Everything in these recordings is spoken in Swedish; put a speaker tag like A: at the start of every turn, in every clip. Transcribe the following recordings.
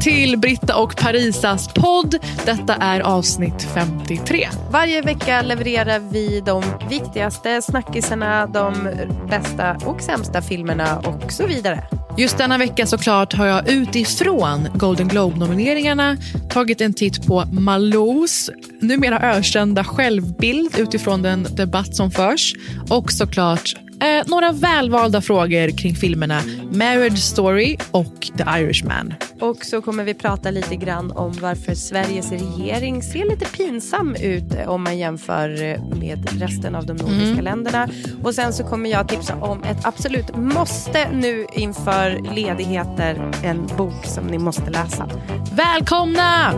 A: Till Britta och Parisas podd. Detta är avsnitt 53.
B: Varje vecka levererar vi de viktigaste snackisarna, de bästa och sämsta filmerna och så vidare.
A: Just denna vecka såklart har jag utifrån Golden Globe-nomineringarna tagit en titt på Malous numera ökända självbild utifrån den debatt som förs och såklart eh, några välvalda frågor kring filmerna Marriage Story och The Irishman.
B: Och så kommer vi prata lite grann om varför Sveriges regering ser lite pinsam ut eh, om man jämför eh, med resten av de nordiska länderna. Och sen så kommer jag tipsa om ett absolut måste nu inför ledigheter, en bok som ni måste läsa.
A: Välkomna!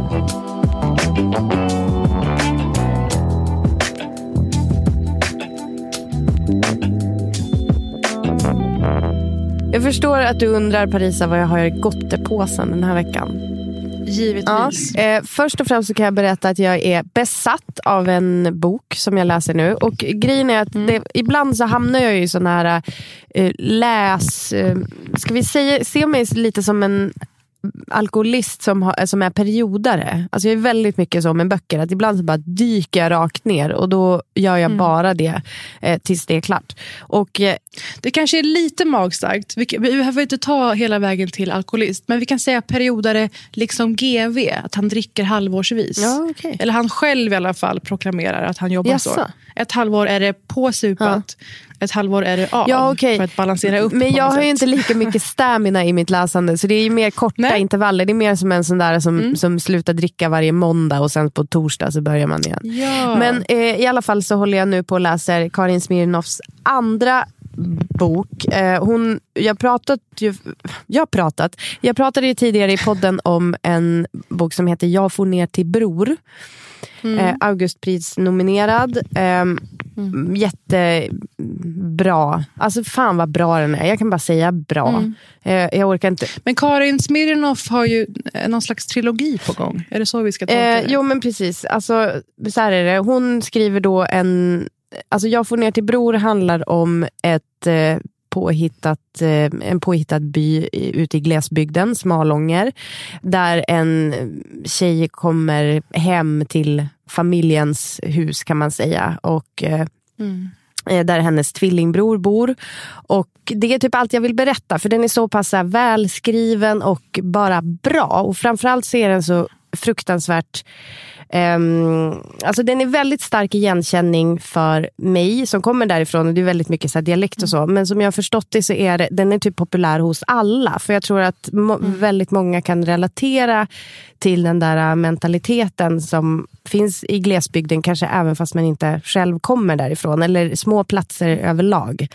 B: Jag förstår att du undrar Parisa vad jag har i gottepåsen den här veckan. Ja,
A: Givetvis.
B: eh, först och främst så kan jag berätta att jag är besatt av en bok som jag läser nu. Och grejen är att det, ibland så hamnar jag i sådana här eh, läs... Eh, ska vi säga, se mig lite som en alkoholist som, har, som är periodare. Alltså jag är väldigt mycket så med böcker, att ibland så bara dyker jag rakt ner och då gör jag bara det eh, tills det är klart. Och eh,
A: Det kanske är lite magstarkt. Vi, vi behöver inte ta hela vägen till alkoholist. Men vi kan säga periodare liksom GV. Att han dricker halvårsvis.
B: Ja, okej.
A: Eller han själv i alla fall proklamerar att han jobbar så.
B: Jaså?
A: Ett halvår är det påsupat. Ett halvår är det av.
B: Ja, okej.
A: För att balansera upp
B: Men jag har ju
A: sätt.
B: inte lika mycket stamina i mitt läsande, så det är ju mer korta
A: Nej.
B: intervaller. Det är mer som en sån där som, som slutar dricka varje måndag och sen på torsdag så börjar man igen.
A: Ja.
B: Men eh, i alla fall så håller jag nu på och läser Karin Smirnoffs andra bok. Eh, hon, jag, pratat ju, jag pratat. Jag pratade ju tidigare i podden om en bok som heter Jag får ner till bror. Eh, Augustpris-nominerad. Eh, Jättebra. Alltså fan vad bra den är. Jag kan bara säga bra. Eh, jag orkar inte.
A: Men Karin Smirnoff har ju eh, någon slags trilogi på gång. Är det så vi ska tolka
B: Eh,
A: det?
B: jo men precis. Alltså, så här är det. Hon skriver då en... Alltså jag får ner till bror handlar om ett eh, påhittat, eh, en påhittad by ute i glesbygden, Smalånger. Där en tjej kommer hem till familjens hus kan man säga. Och eh, eh, där hennes tvillingbror bor. Och Det är typ allt jag vill berätta, för den är så pass välskriven och bara bra. Och framförallt så är den så fruktansvärt... ehm, alltså den är väldigt stark igenkänning för mig som kommer därifrån. Det är väldigt mycket så dialekt och så. Men som jag har förstått det så är det, den är typ populär hos alla. För jag tror att må- väldigt många kan relatera till den där mentaliteten som finns i glesbygden, kanske även fast man inte själv kommer därifrån. Eller små platser överlag.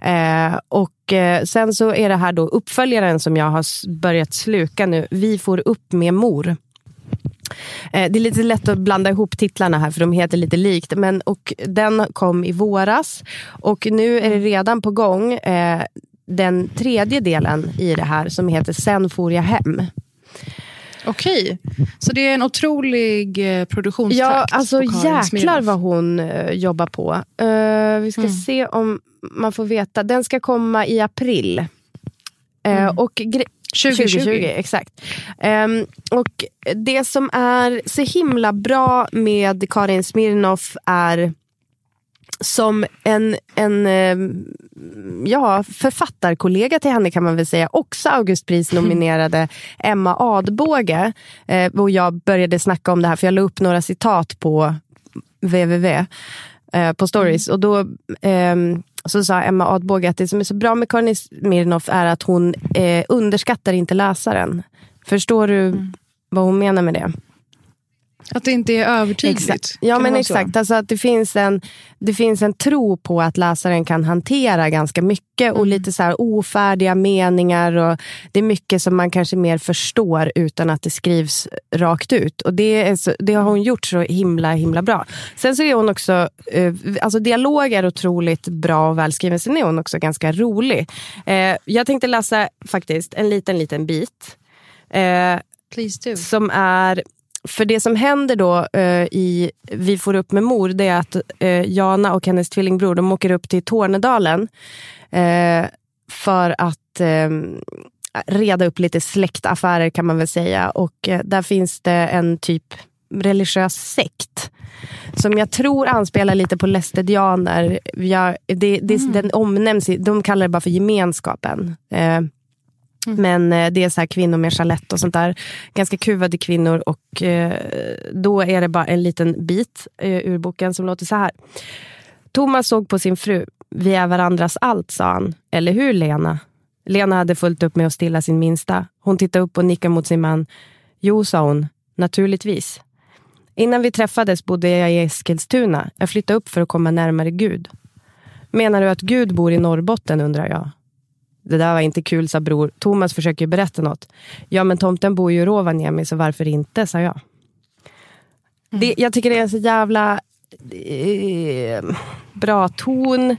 B: Eh, och eh, Sen så är det här då uppföljaren som jag har börjat sluka nu. Vi får upp med mor. Eh, Det är lite lätt att blanda ihop titlarna här för de heter lite likt. Men, och den kom i våras och nu är det redan på gång eh, den tredje delen i det här som heter Sen for jag hem.
A: Okej, så det är en otrolig eh, produktionstakt.
B: Ja, alltså jäklar vad hon eh, jobbar på. Eh, vi ska
A: Mm.
B: se om man får veta. Den ska komma i april.
A: Mm.
B: och
A: 2020.
B: 2020 exakt. Ehm, och det som är så himla bra med Karin Smirnoff är som en, en eh, ja, författarkollega till henne kan man väl säga, också Augustpris-nominerade Emma Adbåge. Eh, och jag började snacka om det här för jag la upp några citat på www eh, på stories. Och då eh, så sa Emma Adbåge att det som är så bra med Karin Smirnoff är att hon eh, underskattar inte läsaren. Förstår du mm. vad hon menar med det?
A: Att det inte är övertydligt?
B: Exakt. Ja, men exakt. Alltså att det, finns en, det finns en tro på att läsaren kan hantera ganska mycket och mm. lite så här ofärdiga meningar. och Det är mycket som man kanske mer förstår utan att det skrivs rakt ut. Och Det, så, det har hon gjort så himla himla bra. Sen så är hon också... Eh, alltså dialog är otroligt bra och välskriven. Sen är hon också ganska rolig. Eh, jag tänkte läsa faktiskt en liten, liten bit.
A: Eh,
B: som är för det som händer då eh, i Vi får upp med mor, det är att eh, Jana och hennes tvillingbror de åker upp till Tornedalen eh, för att eh, reda upp lite släktaffärer kan man väl säga. Och eh, där finns det en typ religiös sekt som jag tror anspelar lite på lästedianer. Jag, det, det, mm. Den omnämns, de kallar det bara för gemenskapen. Eh, Mm. Men eh, det är så här kvinnor med chalett och sånt där. Ganska kuvade kvinnor och eh, då är det bara en liten bit eh, ur boken som låter så här. Thomas såg på sin fru. Vi är varandras allt, sa han. Eller hur, Lena? Lena hade fullt upp med att stilla sin minsta. Hon tittade upp och nickade mot sin man. Jo, sa hon. Naturligtvis. Innan vi träffades bodde jag i Eskilstuna. Jag flyttade upp för att komma närmare Gud. Menar du att Gud bor i Norrbotten, undrar jag. Det där var inte kul, sa bror. Thomas försöker berätta något. Ja, men tomten bor ju i Rovaniemi, så varför inte, sa jag. Mm. Det, jag tycker det är så jävla eh, bra ton.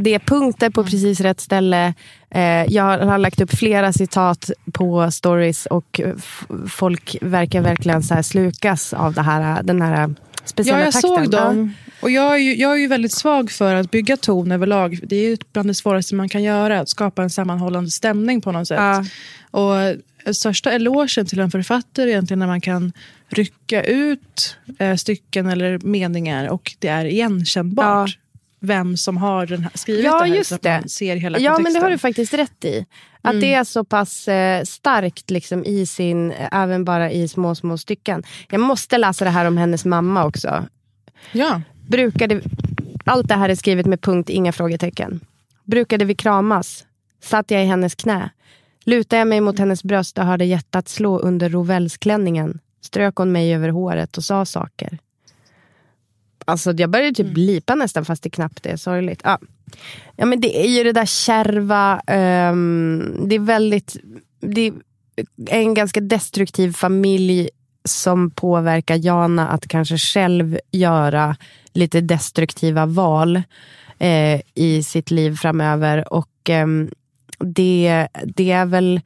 B: Det är punkter på precis rätt ställe. Eh, jag har lagt upp flera citat på stories och folk verkar verkligen så slukas av det här, den här speciella
A: ja, jag
B: takten.
A: såg dem. Och jag, är ju, jag är ju väldigt svag för att bygga ton överlag. Det är bland det svåraste man kan göra, att skapa en sammanhållande stämning på något sätt. Ja. Och största elogen till en författare egentligen när man kan rycka ut eh, stycken eller meningar och det är igenkännbart. Ja. Vem som har den här, skrivit
B: ja,
A: det här.
B: Just det.
A: man ser hela
B: ja,
A: kontexten.
B: men det har du faktiskt rätt i. Att mm. det är så pass eh, starkt liksom, i sin, även bara i små, små stycken. Jag måste läsa det här om hennes mamma också.
A: Ja.
B: Brukade, allt det här är skrivet med punkt, inga frågetecken. Brukade vi kramas? Satt jag i hennes knä? Lutade jag mig mot hennes bröst och hörde hjärtat slå under rovellsklänningen strök hon mig över håret och sa saker. Alltså jag började typ mm. lipa nästan fast det knappt är sorgligt. Ja. ja men det är ju det där kärva. Um, det är väldigt... Det är en ganska destruktiv familj som påverkar Jana att kanske själv göra lite destruktiva val eh, i sitt liv framöver. Och eh, det, det är väl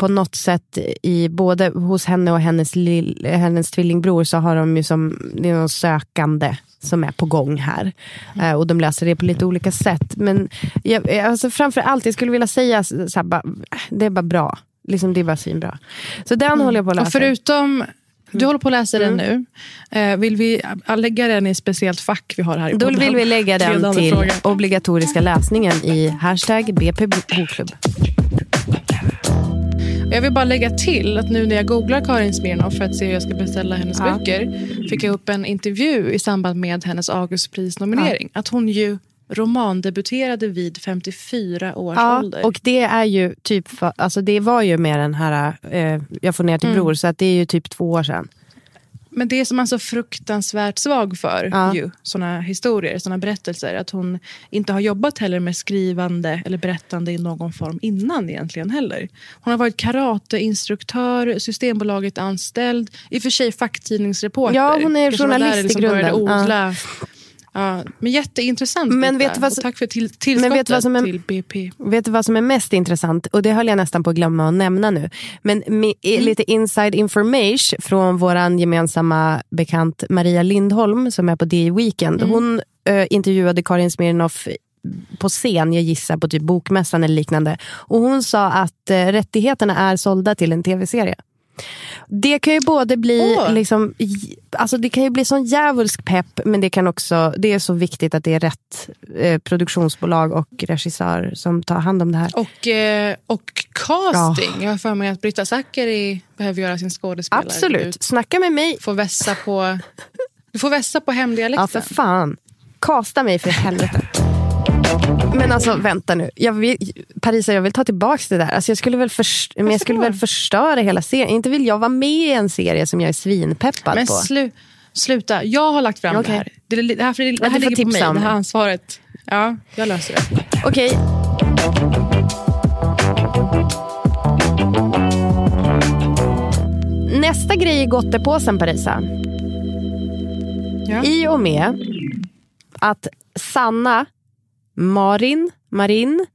B: på något sätt i både hos henne och hennes, lill, hennes tvillingbror så har de ju som, det är någon sökande som är på gång här. Mm. Uh, och de löser det på lite olika sätt. Men jag, alltså framför allt, jag skulle vilja säga så här, bara, det är bara bra. Liksom, det är bara svinbra. Så den mm. håller jag på att läsa.
A: Och förutom du håller på att läsa den mm. nu. Eh, vill vi lägga den i ett speciellt fack vi har här i
B: Då vill vi lägga den till fråga. obligatoriska läsningen i hashtag BP Bokklubb.
A: Jag vill bara lägga till att nu när jag googlar Karin Smirnoff för att se hur jag ska beställa hennes ja. böcker fick jag upp en intervju i samband med hennes Augustprisnominering. Ja. Att hon ju romandebuterade vid 54 års ja, ålder.
B: Och det är ju typ, alltså det var ju med den här eh, Jag får ner till mm. bror, så att det är ju typ två år sedan.
A: Men det som man så fruktansvärt svag för, ja. ju, såna historier, såna berättelser, att hon inte har jobbat heller med skrivande eller berättande i någon form innan egentligen heller. Hon har varit karateinstruktör, Systembolaget anställd, i och för sig facktidningsreporter.
B: Ja, hon är journalist liksom i grunden.
A: Odla. Ja. Ja, men jätteintressant. Men vet vad som, tack för till, tillskottet vet vad som är, till BP.
B: Vet du vad som är mest intressant? Och det höll jag nästan på att glömma att nämna nu. Men med, mm. lite inside information från vår gemensamma bekant Maria Lindholm som är på DI Weekend. Mm. Hon äh, intervjuade Karin Smirnoff på scen, jag gissar på typ bokmässan eller liknande. Och hon sa att eh, rättigheterna är sålda till en tv-serie. Det kan ju både bli
A: Åh.
B: liksom, alltså det kan ju bli sån djävulsk pepp men det kan också, det är så viktigt att det är rätt eh, produktionsbolag och regissör som tar hand om det här.
A: Och, eh, och casting. Jag har för mig att Britta Zackari behöver göra sin skådespelare.
B: Absolut, snacka med mig.
A: Får vässa på, du får vässa på
B: Ja
A: hemdialekten.
B: för fan. Kasta mig för helvete. Men alltså vänta nu. Jag vill, Parisa, jag vill ta tillbaka det där. Alltså, jag skulle väl, först, men jag skulle väl förstöra hela serien. Inte vill jag vara med i en serie som jag är svinpeppad
A: Men
B: på.
A: slu, sluta, jag har lagt fram
B: Okej.
A: det här. Det, det här, för det, det
B: Men
A: här ligger på mig,
B: om
A: det här
B: det.
A: ansvaret. Ja, jag löser det.
B: Okej. Nästa grej i gottepåsen, Parisa.
A: Ja.
B: I och med att Sanna Marin, Marin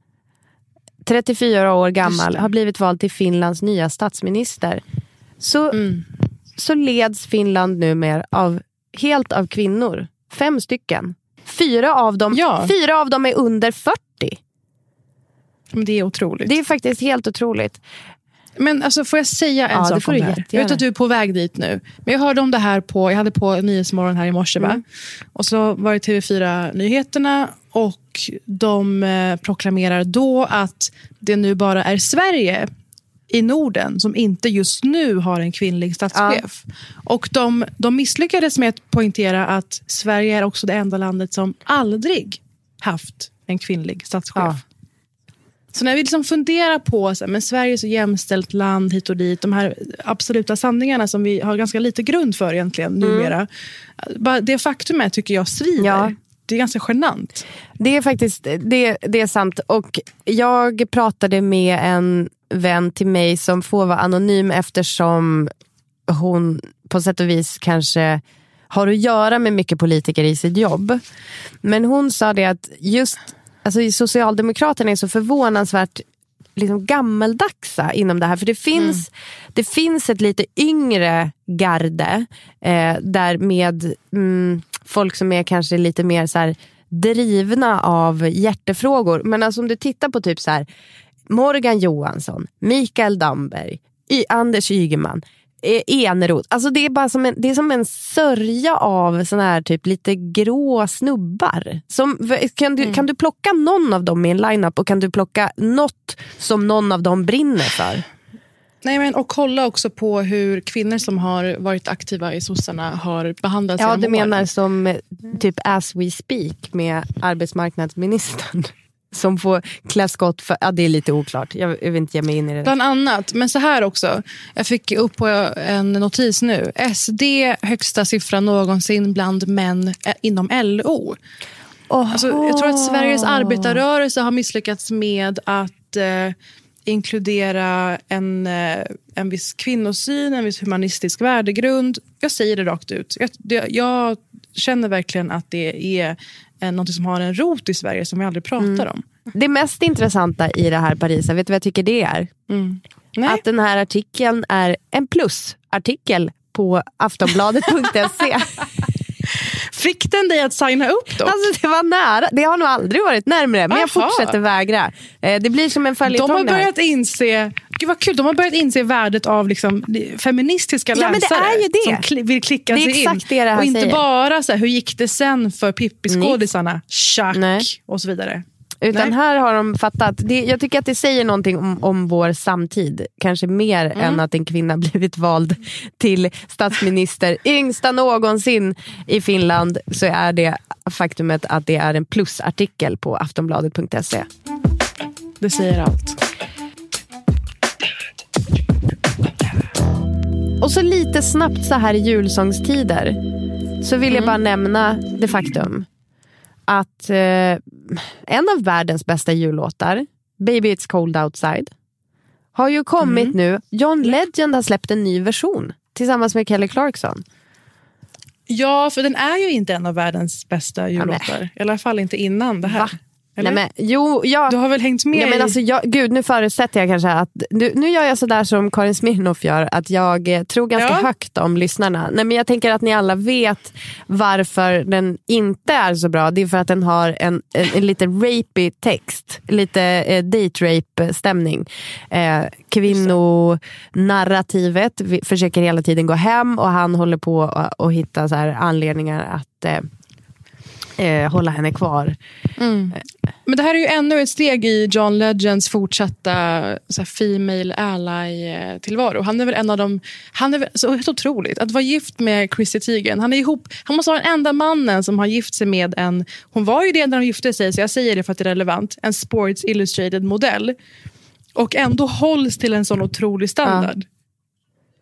B: 34 år gammal,
A: det.
B: har blivit vald till Finlands nya statsminister. Så,
A: Mm.
B: så leds Finland numera av, helt av kvinnor. Fem stycken. Fyra av dem,
A: Ja.
B: fyra av dem är under 40.
A: Men det är otroligt.
B: Det är faktiskt helt otroligt.
A: Men alltså, får jag säga en
B: Ja, det
A: sak
B: får
A: om
B: du
A: det här? Jag vet att du är på väg dit nu. Men jag hörde om det här på, jag hade på Nyhetsmorgon här i morse.
B: Mm.
A: Va? Och så var det TV4-nyheterna och de eh, proklamerar då att det nu bara är Sverige i Norden som inte just nu har en kvinnlig statschef. Och de, de misslyckades med att poängtera att Sverige är också det enda landet som aldrig haft en kvinnlig statschef.
B: Ja.
A: Så när vi liksom funderar på så här, men Sverige är så jämställt land hit och dit, de här absoluta sanningarna som vi har ganska lite grund för egentligen numera. Bara det faktumet tycker jag svider.
B: Ja.
A: Det är ganska genant.
B: Det är faktiskt det, det är sant. Och jag pratade med en vän till mig som får vara anonym eftersom hon på sätt och vis kanske har att göra med mycket politiker i sitt jobb. Men hon sa det att just alltså, Socialdemokraterna är så förvånansvärt liksom gammeldagsa inom det här. För det finns, det finns ett lite yngre garde eh, där med mm, folk som är kanske lite mer så här, drivna av hjärtefrågor. Men alltså, om du tittar på typ så här, Morgan Johansson, Mikael Damberg, y- Anders Ygeman, eh, Eneroth. Alltså det är bara som en, det är som en sörja av såna här typ lite grå snubbar. Som, kan, du, kan du plocka någon av dem i en lineup och kan du plocka något som någon av dem brinner för?
A: Nej, men, och kolla också på hur kvinnor som har varit aktiva i sossarna har behandlats
B: Ja, du
A: åren.
B: menar som eh, typ as we speak med arbetsmarknadsministern. Som får klä skott för, ja det är lite oklart. Jag, jag vill inte ge mig in i det.
A: Bland annat, men så här också. Jag fick upp på en notis nu. SD högsta siffra någonsin bland män eh, inom LO. Alltså, jag tror att Sveriges arbetarrörelse har misslyckats med att eh, inkludera en, eh, en viss kvinnosyn, en viss humanistisk värdegrund. Jag säger det rakt ut. Jag, det, jag känner verkligen att det är eh, något som har en rot i Sverige som vi aldrig pratar om.
B: Det mest intressanta i det här Parisa, vet du vad jag tycker det är?
A: Nej.
B: Att den här artikeln är en plusartikel på aftonbladet.se.
A: Fick den dig att signa upp då?
B: Alltså det var nära. Det har nog aldrig varit närmare. Men jag
A: Aha.
B: fortsätter vägra. Eh, Det blir som en
A: De
B: följetong
A: har
B: det här.
A: börjat inse Gud vad kul, de har börjat inse värdet av liksom, feministiska
B: Ja,
A: läsare som kli- vill klicka
B: Det är
A: sig
B: exakt
A: in.
B: det det
A: och inte
B: säger.
A: bara så här, hur gick det sen för Pippi-skådisarna,
B: Nej.
A: och så vidare.
B: Utan
A: Nej.
B: här har de fattat. Det, jag tycker att det säger någonting om, om vår samtid. Kanske mer
A: Mm.
B: än att en kvinna blivit vald till statsminister. Yngsta någonsin i Finland. Så är det faktumet att det är en plusartikel på aftonbladet.se.
A: Det säger allt.
B: Och så lite snabbt så här i julsångstider. Så vill jag
A: Mm.
B: bara nämna det faktum att eh, en av världens bästa jullåtar, Baby It's Cold Outside, har ju kommit
A: Mm.
B: nu. John Legend har släppt en ny version tillsammans med Kelly Clarkson.
A: Ja, för den är ju inte en av världens bästa jullåtar. I alla fall inte innan det här.
B: Va?
A: Eller?
B: Nej, men, jo, jag,
A: Du har väl hängt med
B: Nej, men alltså, jag, gud, nu förutsätter jag kanske att... Nu, nu gör jag sådär som Karin Smirnoff gör, att jag eh, tror ganska
A: Ja.
B: högt om lyssnarna. Nej, men jag tänker att ni alla vet varför den inte är så bra. Det är för att den har en, en, en lite rapey text. Lite eh, date rape-stämning. Eh, kvinnonarrativet vi försöker hela tiden gå hem och han håller på att att hitta så här anledningar att eh, eh, hålla henne kvar.
A: Men det här är ju ännu ett steg i John Legends fortsatta så här, female ally-tillvaro. Han är väl en av de... Han är väl, så helt otroligt. Att vara gift med Chrissy Teigen. Han, är ihop, han måste vara den enda mannen som har gift sig med en... Hon var ju det när de gifte sig, så jag säger det för att det är relevant. En Sports Illustrated-modell. Och ändå hålls till en sån otrolig standard.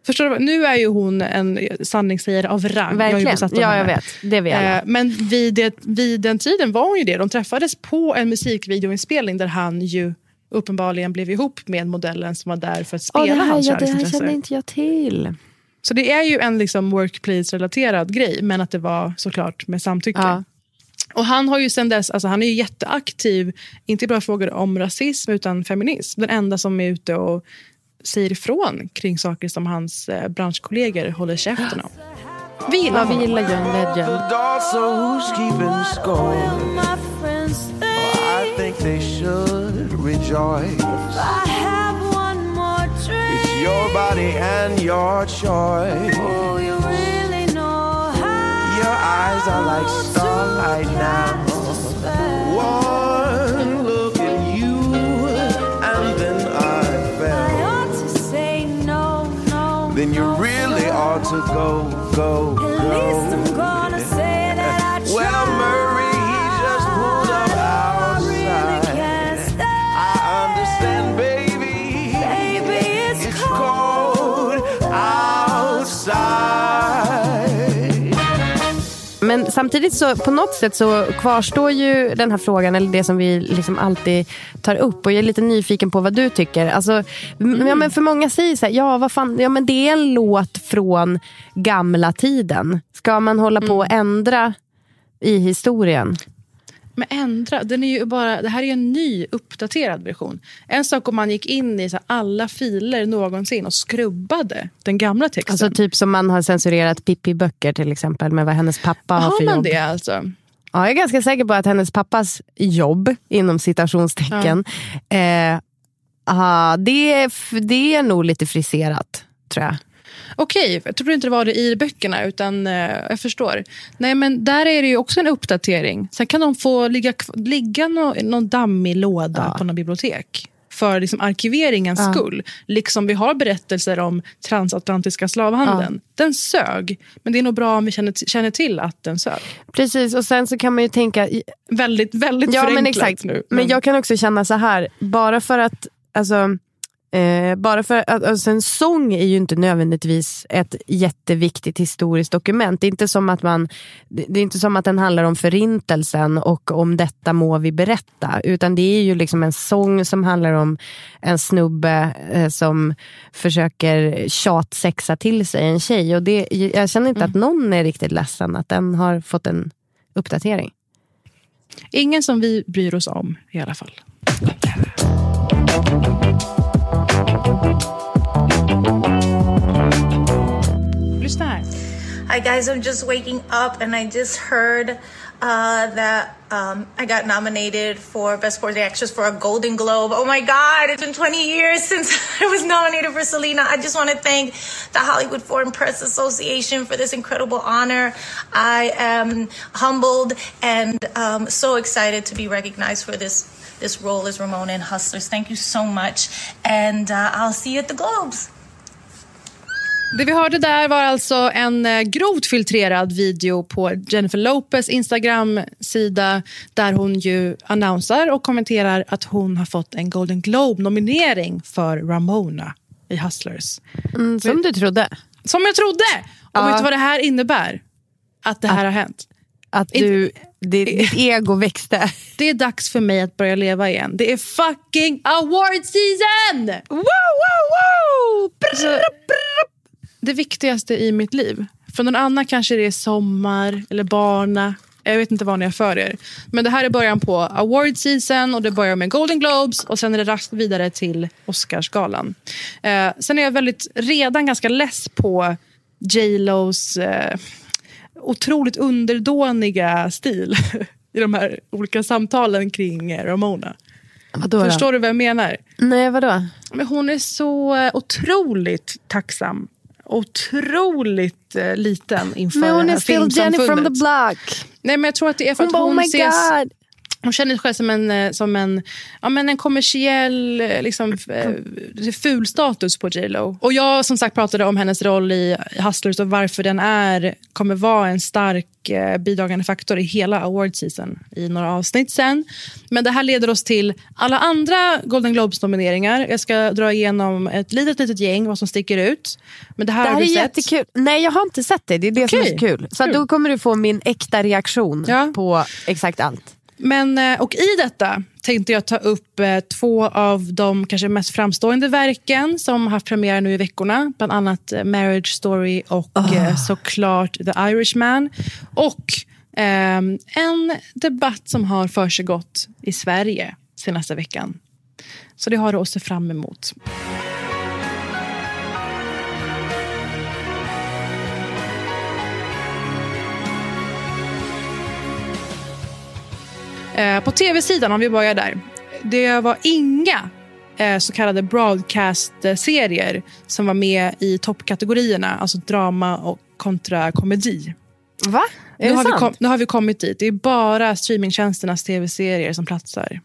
A: Förstår du? Nu är ju hon en sanningssägare av rang. Jag
B: Verkligen.
A: av
B: Ja, jag vet. Det vet alla.
A: Eh, Men vid, det, vid den tiden var hon ju det. De träffades på en musikvideoinspelning där han ju uppenbarligen blev ihop med modellen som var där för att spela
B: det här,
A: hans
B: ja, det här kände inte jag till.
A: Så det är ju en liksom workplace-relaterad grej, men att det var såklart med samtycke.
B: Ja.
A: Och han har ju sen dess, alltså han är ju jätteaktiv, inte bara frågor om rasism utan feminism. Den enda som är ute och säger ifrån kring saker som hans eh, branschkollegor håller käften om. Vi gillar
B: Ja, vi
A: honom.
B: gillar John Legend.
C: Oh, your body and your choice. Your eyes are like starlight now. One go, go, go. At least
B: I'm. Samtidigt så på något sätt så kvarstår ju den här frågan, eller det som vi liksom alltid tar upp. Och jag är lite nyfiken på vad du tycker. Alltså, m- ja, men för många säger så här, ja, vad fan, ja men det är en låt från gamla tiden. Ska man hålla på och ändra i historien?
A: Men ändra, den är ju bara, det här är ju en ny uppdaterad version. En sak om man gick in i så alla filer någonsin och skrubbade den gamla texten.
B: Alltså typ som man har censurerat Pippi-böcker till exempel med vad hennes pappa har
A: har
B: för
A: man
B: jobb.
A: det alltså?
B: Ja, jag är ganska säker på att hennes pappas jobb, inom citationstecken, eh, ah, det, det är nog lite friserat, tror jag.
A: Okej, jag tror inte det var det i böckerna, utan eh, jag förstår. Nej, men där är det ju också en uppdatering. Sen kan de få ligga, ligga nå, någon dammig låda på något bibliotek för liksom arkiveringens skull. Liksom vi har berättelser om transatlantiska slavhandeln. Den sög, men det är nog bra om vi känner, känner till att den sög.
B: Precis, och sen så kan man ju tänka...
A: Väldigt, väldigt
B: Ja, men
A: förenklat
B: exakt.
A: nu.
B: Men jag kan också känna så här, bara för att... Alltså, eh, bara för att alltså en sång är ju inte nödvändigtvis ett jätteviktigt historiskt dokument. Det är, inte som att man, det är inte som att den handlar om förintelsen och om detta må vi berätta. Utan det är ju liksom en sång som handlar om en snubbe eh, som försöker tjatsexa till sig en tjej. Och det, jag känner inte att någon är riktigt ledsen att den har fått en uppdatering.
A: Ingen som vi bryr oss om i alla fall.
D: Hi guys, I'm just waking up and I just heard uh, that um, I got nominated for Best Supporting Actress for a Golden Globe. Oh my God, it's been 20 years since I was nominated for Selena. I just want to thank the Hollywood Foreign Press Association for this incredible honor. I am humbled and um, so excited to be recognized for this this role as Ramona in Hustlers. Thank you so much, and uh, I'll see you at the Globes.
A: Det vi hörde där var alltså en eh, grovt filtrerad video på Jennifer Lopez Instagram-sida där hon ju annonsar och kommenterar att hon har fått en Golden Globe-nominering för Ramona i Hustlers.
B: Mm, som du trodde.
A: Som jag trodde! Och
B: Ja.
A: vet du vad det här innar? Att det här har hänt.
B: Att du, det, ditt ego växte.
A: Det är dags för mig att börja leva igen. Det är fucking award season!
B: Wow, wow, wow!
A: Alltså, det viktigaste i mitt liv. För någon annan kanske det är sommar, eller barna, Jag vet inte vad ni har för er. Men det här är början på award season och det börjar med Golden Globes och sen är det raskt vidare till Oscarsgalan. Eh, sen är jag väldigt, redan ganska less på J Los eh, otroligt underdåniga stil i de här olika samtalen kring Ramona.
B: Vadå då?
A: Förstår du vad jag menar?
B: Nej, vadå?
A: Men hon är så eh, otroligt tacksam. Otroligt eh, liten inför
B: Men hon
A: det
B: är
A: här
B: still Jenny from the block.
A: Nej, men jag tror att det är för
B: Hon
A: att
B: bara,
A: hon,
B: oh
A: ses...
B: god.
A: Hon känner sig själv som en, eh, som en, ja, men en kommersiell eh, liksom, eh, ful status på J Lo. Och jag som sagt pratade om hennes roll i Hustlers och varför den är, kommer vara en stark eh, bidragande faktor i hela award season i några avsnitt sen. Men det här leder oss till alla andra Golden Globes-nomineringar. Jag ska dra igenom ett litet, litet gäng, vad som sticker ut. Men det här,
B: Det här
A: har
B: är
A: du sett.
B: jättekul. Nej, jag har inte sett det. Det är det som är så kul. Så
A: Kul.
B: då kommer du få min äkta reaktion
A: Ja.
B: på exakt allt.
A: Men, eh, och I detta tänkte jag ta upp eh, två av de kanske mest framstående verken som har haft premiär nu i veckorna. Bland annat eh, Marriage Story och eh, såklart The Irishman. Och ehm, en debatt som har försiggått i Sverige senaste veckan. Så det har du att se fram emot. På tv-sidan, om vi börjar där. Det var inga eh, så kallade broadcast-serier som var med i toppkategorierna, alltså drama och kontra komedi.
B: Va? Är
A: Nu
B: det
A: har, vi
B: sant?
A: kom, nu har vi kommit dit. Det är bara streamingtjänsternas tv-serier som platsar.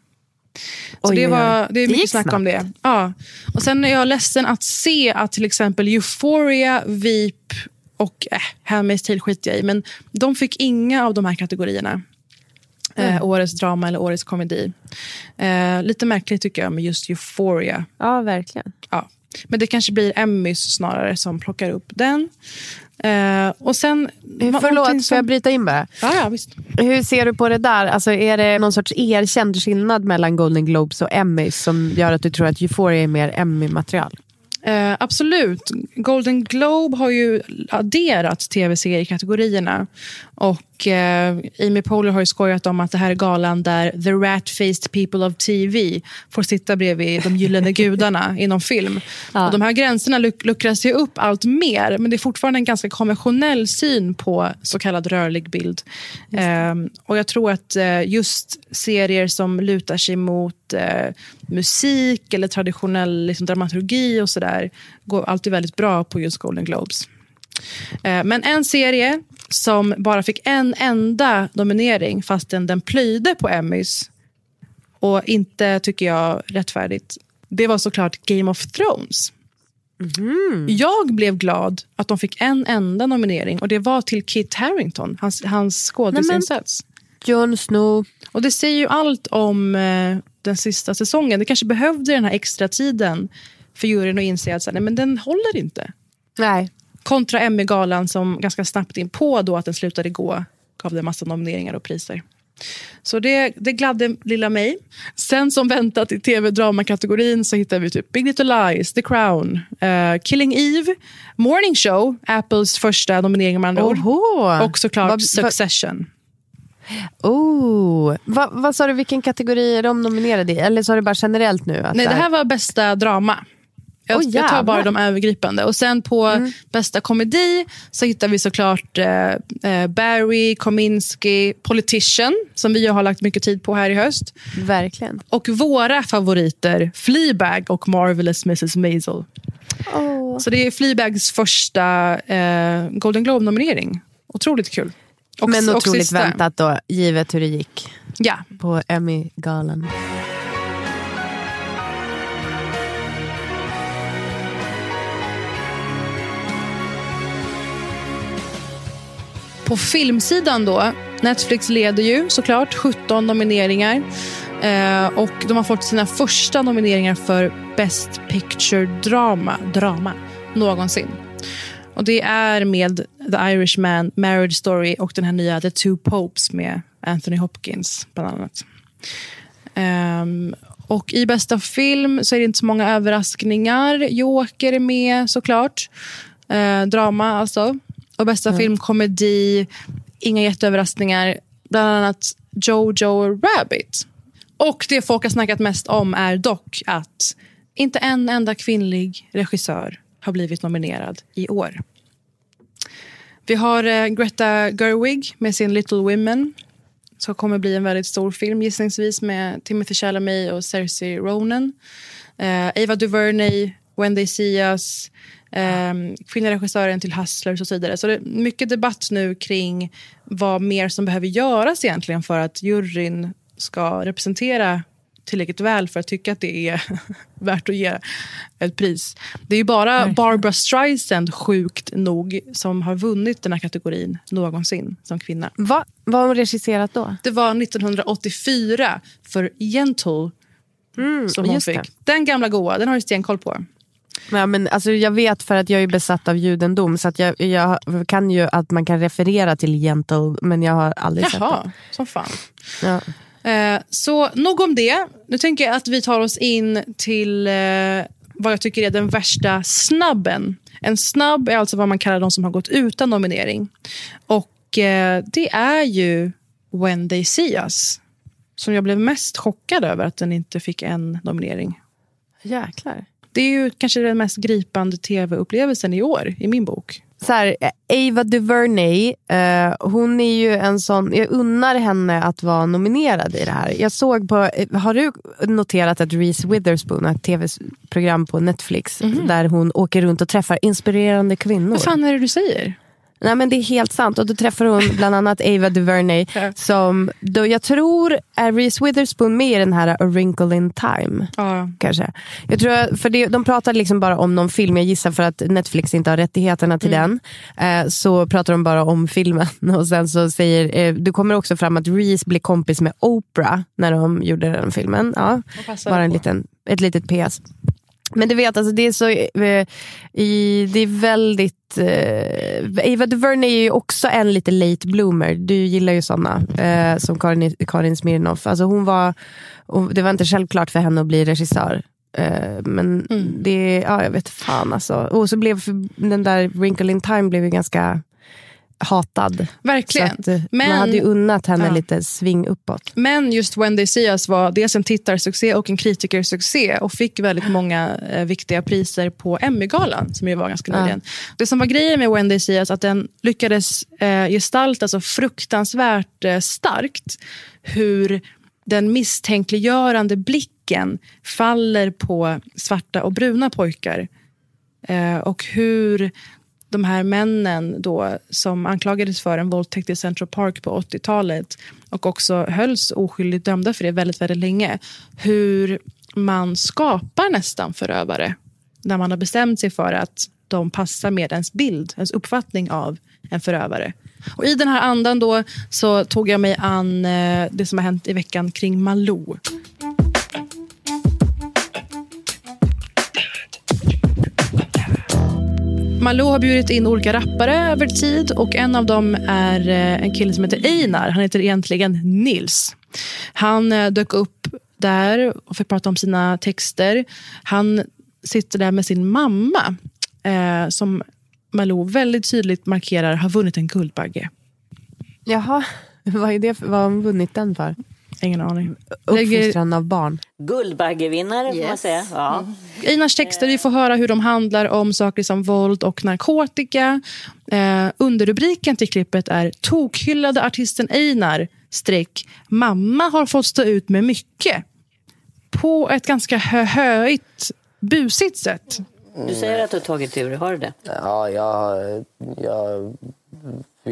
A: Så
B: Oj,
A: det, var, det är
B: Det
A: mycket
B: gick
A: snack om
B: snabbt.
A: det. Ja. Och sen är jag ledsen att se att till exempel Euphoria, Veep och äh, Handmaid's Tale skiter jag i. Men de fick inga av de här kategorierna. Eh, årets drama eller årets komedi. Eh, lite märkligt tycker jag med just Euphoria.
B: Ja, verkligen.
A: Ja. Men det kanske blir Emmys snarare som plockar upp den. Eh, och sen...
B: Förlåt,
A: någonting
B: får jag bryta in bara?
A: Ja, ja, visst.
B: Hur ser du på det där? Alltså, är det någon sorts erkänd skillnad mellan Golden Globes och Emmys som gör att du tror att Euphoria är mer Emmy-material?
A: Eh, absolut. Golden Globe har ju adderat tv-seriekategorierna. Och eh, Amy Poehler har ju skojat om att det här är galan där the rat-faced people of TV får sitta bredvid de gyllene gudarna inom film.
B: Ja.
A: Och de här gränserna luk- luckras ju upp allt mer men det är fortfarande en ganska konventionell syn på så kallad rörlig bild. Eh, och Jag tror att eh, just serier som lutar sig mot eh, musik eller traditionell liksom, dramaturgi och sådär går alltid väldigt bra på just Golden Globes. Eh, Men en serie som bara fick en enda nominering fastän den plöjde på Emmys och inte, tycker jag, rättfärdigt, det var såklart Game of Thrones. Jag blev glad att de fick en enda nominering och det var till Kit Harington, hans, hans skådisinsats.
B: Jon Snow.
A: Och det säger ju allt om eh, den sista säsongen. Det kanske behövde den här extra tiden för juryn att inse att så nej, men den håller inte.
B: Nej.
A: Kontra Emmy-galan som ganska snabbt in på då att den slutade gå gav det massa nomineringar och priser. Så det, det gladde lilla mig. Sen som väntat i tv-dramakategorin så hittade vi typ Big Little Lies, The Crown, eh, Killing Eve, Morning Show, Apples första nominering med andra ord.
B: Oho.
A: Och såklart
B: Vad-
A: Succession.
B: Oh. Va, vad sa du, vilken kategori är de nominerade i? Eller sa du bara generellt nu? Att
A: Nej, det
B: är-
A: här var bästa drama. Jag,
B: Åh,
A: jag tar bara de övergripande. Och Sen på bästa komedi så hittar vi såklart eh, eh, Barry, Kominsky, Politician, som vi har lagt mycket tid på här i höst.
B: Verkligen.
A: Och våra favoriter, Fleabag och Marvelous Mrs Maisel. Så det är Fleabags första eh, Golden Globe-nominering. Otroligt kul. Och,
B: Men otroligt
A: sista.
B: väntat då, givet hur det gick
A: Ja,
B: på Emmy-galan.
A: På filmsidan då, Netflix leder ju såklart 17 nomineringar. Eh, och de har fått sina första nomineringar för Best Picture Drama, drama någonsin. Och det är med The Irishman, Marriage Story och den här nya The Two Popes med Anthony Hopkins bland annat. Ehm, och i bästa film så är det inte så många överraskningar. Joker är med såklart. Eh, drama alltså. Och bästa film, komedi, inga jätteöverraskningar. bland annat Jojo Rabbit. Och det folk har snackat mest om är dock att inte en enda kvinnlig regissör har blivit nominerad i år. Vi har eh, Greta Gerwig med sin Little Women som kommer bli en väldigt stor film gissningsvis med Timothy Chalamet och Cersei Ronan. Eh, Ava DuVernay, When They See Us, eh, kvinnliga regissören till Hustlers och så vidare. Så det är mycket debatt nu kring vad mer som behöver göras egentligen för att juryn ska representera tillräckligt väl för att tycka att det är värt att ge ett pris. Det är ju bara Barbara Streisand, sjukt nog, som har vunnit den här kategorin någonsin som kvinna.
B: Va? Vad har hon regisserat då?
A: Det var 1984 för Gentle som hon
B: just det.
A: fick. Den gamla goa, den har du stenkoll på.
B: Ja, men alltså, jag vet för att jag är besatt av judendom så att jag, jag kan ju att man kan referera till gentle men jag har aldrig sett
A: Jaha, som fan.
B: Ja.
A: Eh, så nog om det. Nu tänker jag att vi tar oss in till eh, vad jag tycker är den värsta snabben. En snabb är alltså vad man kallar de som har gått utan nominering. Och eh, det är ju When They See Us. Som jag blev mest chockad över att den inte fick en nominering.
B: Jäklar.
A: Det är ju kanske den mest gripande tv-upplevelsen i år, i min bok.
B: Så här, Ava DuVernay, eh, hon är ju en sån, jag unnar henne att vara nominerad i det här. Jag såg på, eh, har du noterat att Reese Witherspoon har ett tv-program på Netflix där hon åker runt och träffar inspirerande kvinnor?
A: Vad fan är det du säger?
B: Nej men det är helt sant och då träffar hon bland annat Ava DuVernay som, då jag tror är Reese Witherspoon med i den här A Wrinkle in Time
A: Ja.
B: kanske. Jag tror, för det, de pratar liksom bara om någon film, jag gissar för att Netflix inte har rättigheterna till den. Eh, så pratar de bara om filmen. Och sen så säger, eh, det kommer också fram att Reese blev kompis med Oprah när de gjorde den filmen. Ja, bara en
A: på.
B: liten, ett litet PS. Men du vet, alltså, det är så eh, i, det är väldigt... Eh, Ava DuVernay är ju också en lite late bloomer. Du gillar ju såna, eh, som Karin, Karin Smirnoff. Alltså, hon var, det var inte självklart för henne att bli regissör. Eh, men det, ja jag vet fan alltså. Och så blev den där Wrinkle in Time blev ju ganska hatad.
A: Verkligen.
B: Att, eh,
A: Men-
B: man hade ju unnat henne
A: Ja.
B: lite sving uppåt.
A: Men just When They See Us var dels en tittarsuccé och en kritikersuccé och fick väldigt många eh, viktiga priser på Emmy-galan som ju var ganska
B: Ja.
A: nyligen. Det som var grejen med When They See Us att den lyckades eh, gestalta så fruktansvärt eh, starkt hur den misstänkliggörande blicken faller på svarta och bruna pojkar. Eh, och hur de här männen då, som anklagades för en våldtäkt i Central Park på 80-talet och också hölls oskyldigt dömda för det väldigt, väldigt länge. Hur man skapar nästan förövare när man har bestämt sig för att de passar med ens bild, ens uppfattning av en förövare. Och I den här andan då så tog jag mig an eh, det som har hänt i veckan kring Malou. Malou har bjudit in olika rappare över tid och en av dem är eh, en kille som heter Einar. Han heter egentligen Nils. Han eh, dök upp där och fick prata om sina texter. Han sitter där med sin mamma eh, som Malou väldigt tydligt markerar har vunnit en Guldbagge.
B: Jaha, vad, är det för, vad har hon vunnit den för?
A: Ingen aning.
B: Uppfostran av barn.
E: Guldbaggevinnare får man säga. Ja.
A: Einars texter, vi får höra hur de handlar om saker som våld och narkotika. Eh, underrubriken till klippet är Tokhyllade artisten Einar, streck, mamma har fått stå ut med mycket. På ett ganska hö höigt, busigt sätt.
E: Du säger att du har tagit ur, har du det?
F: Ja, jag, jag,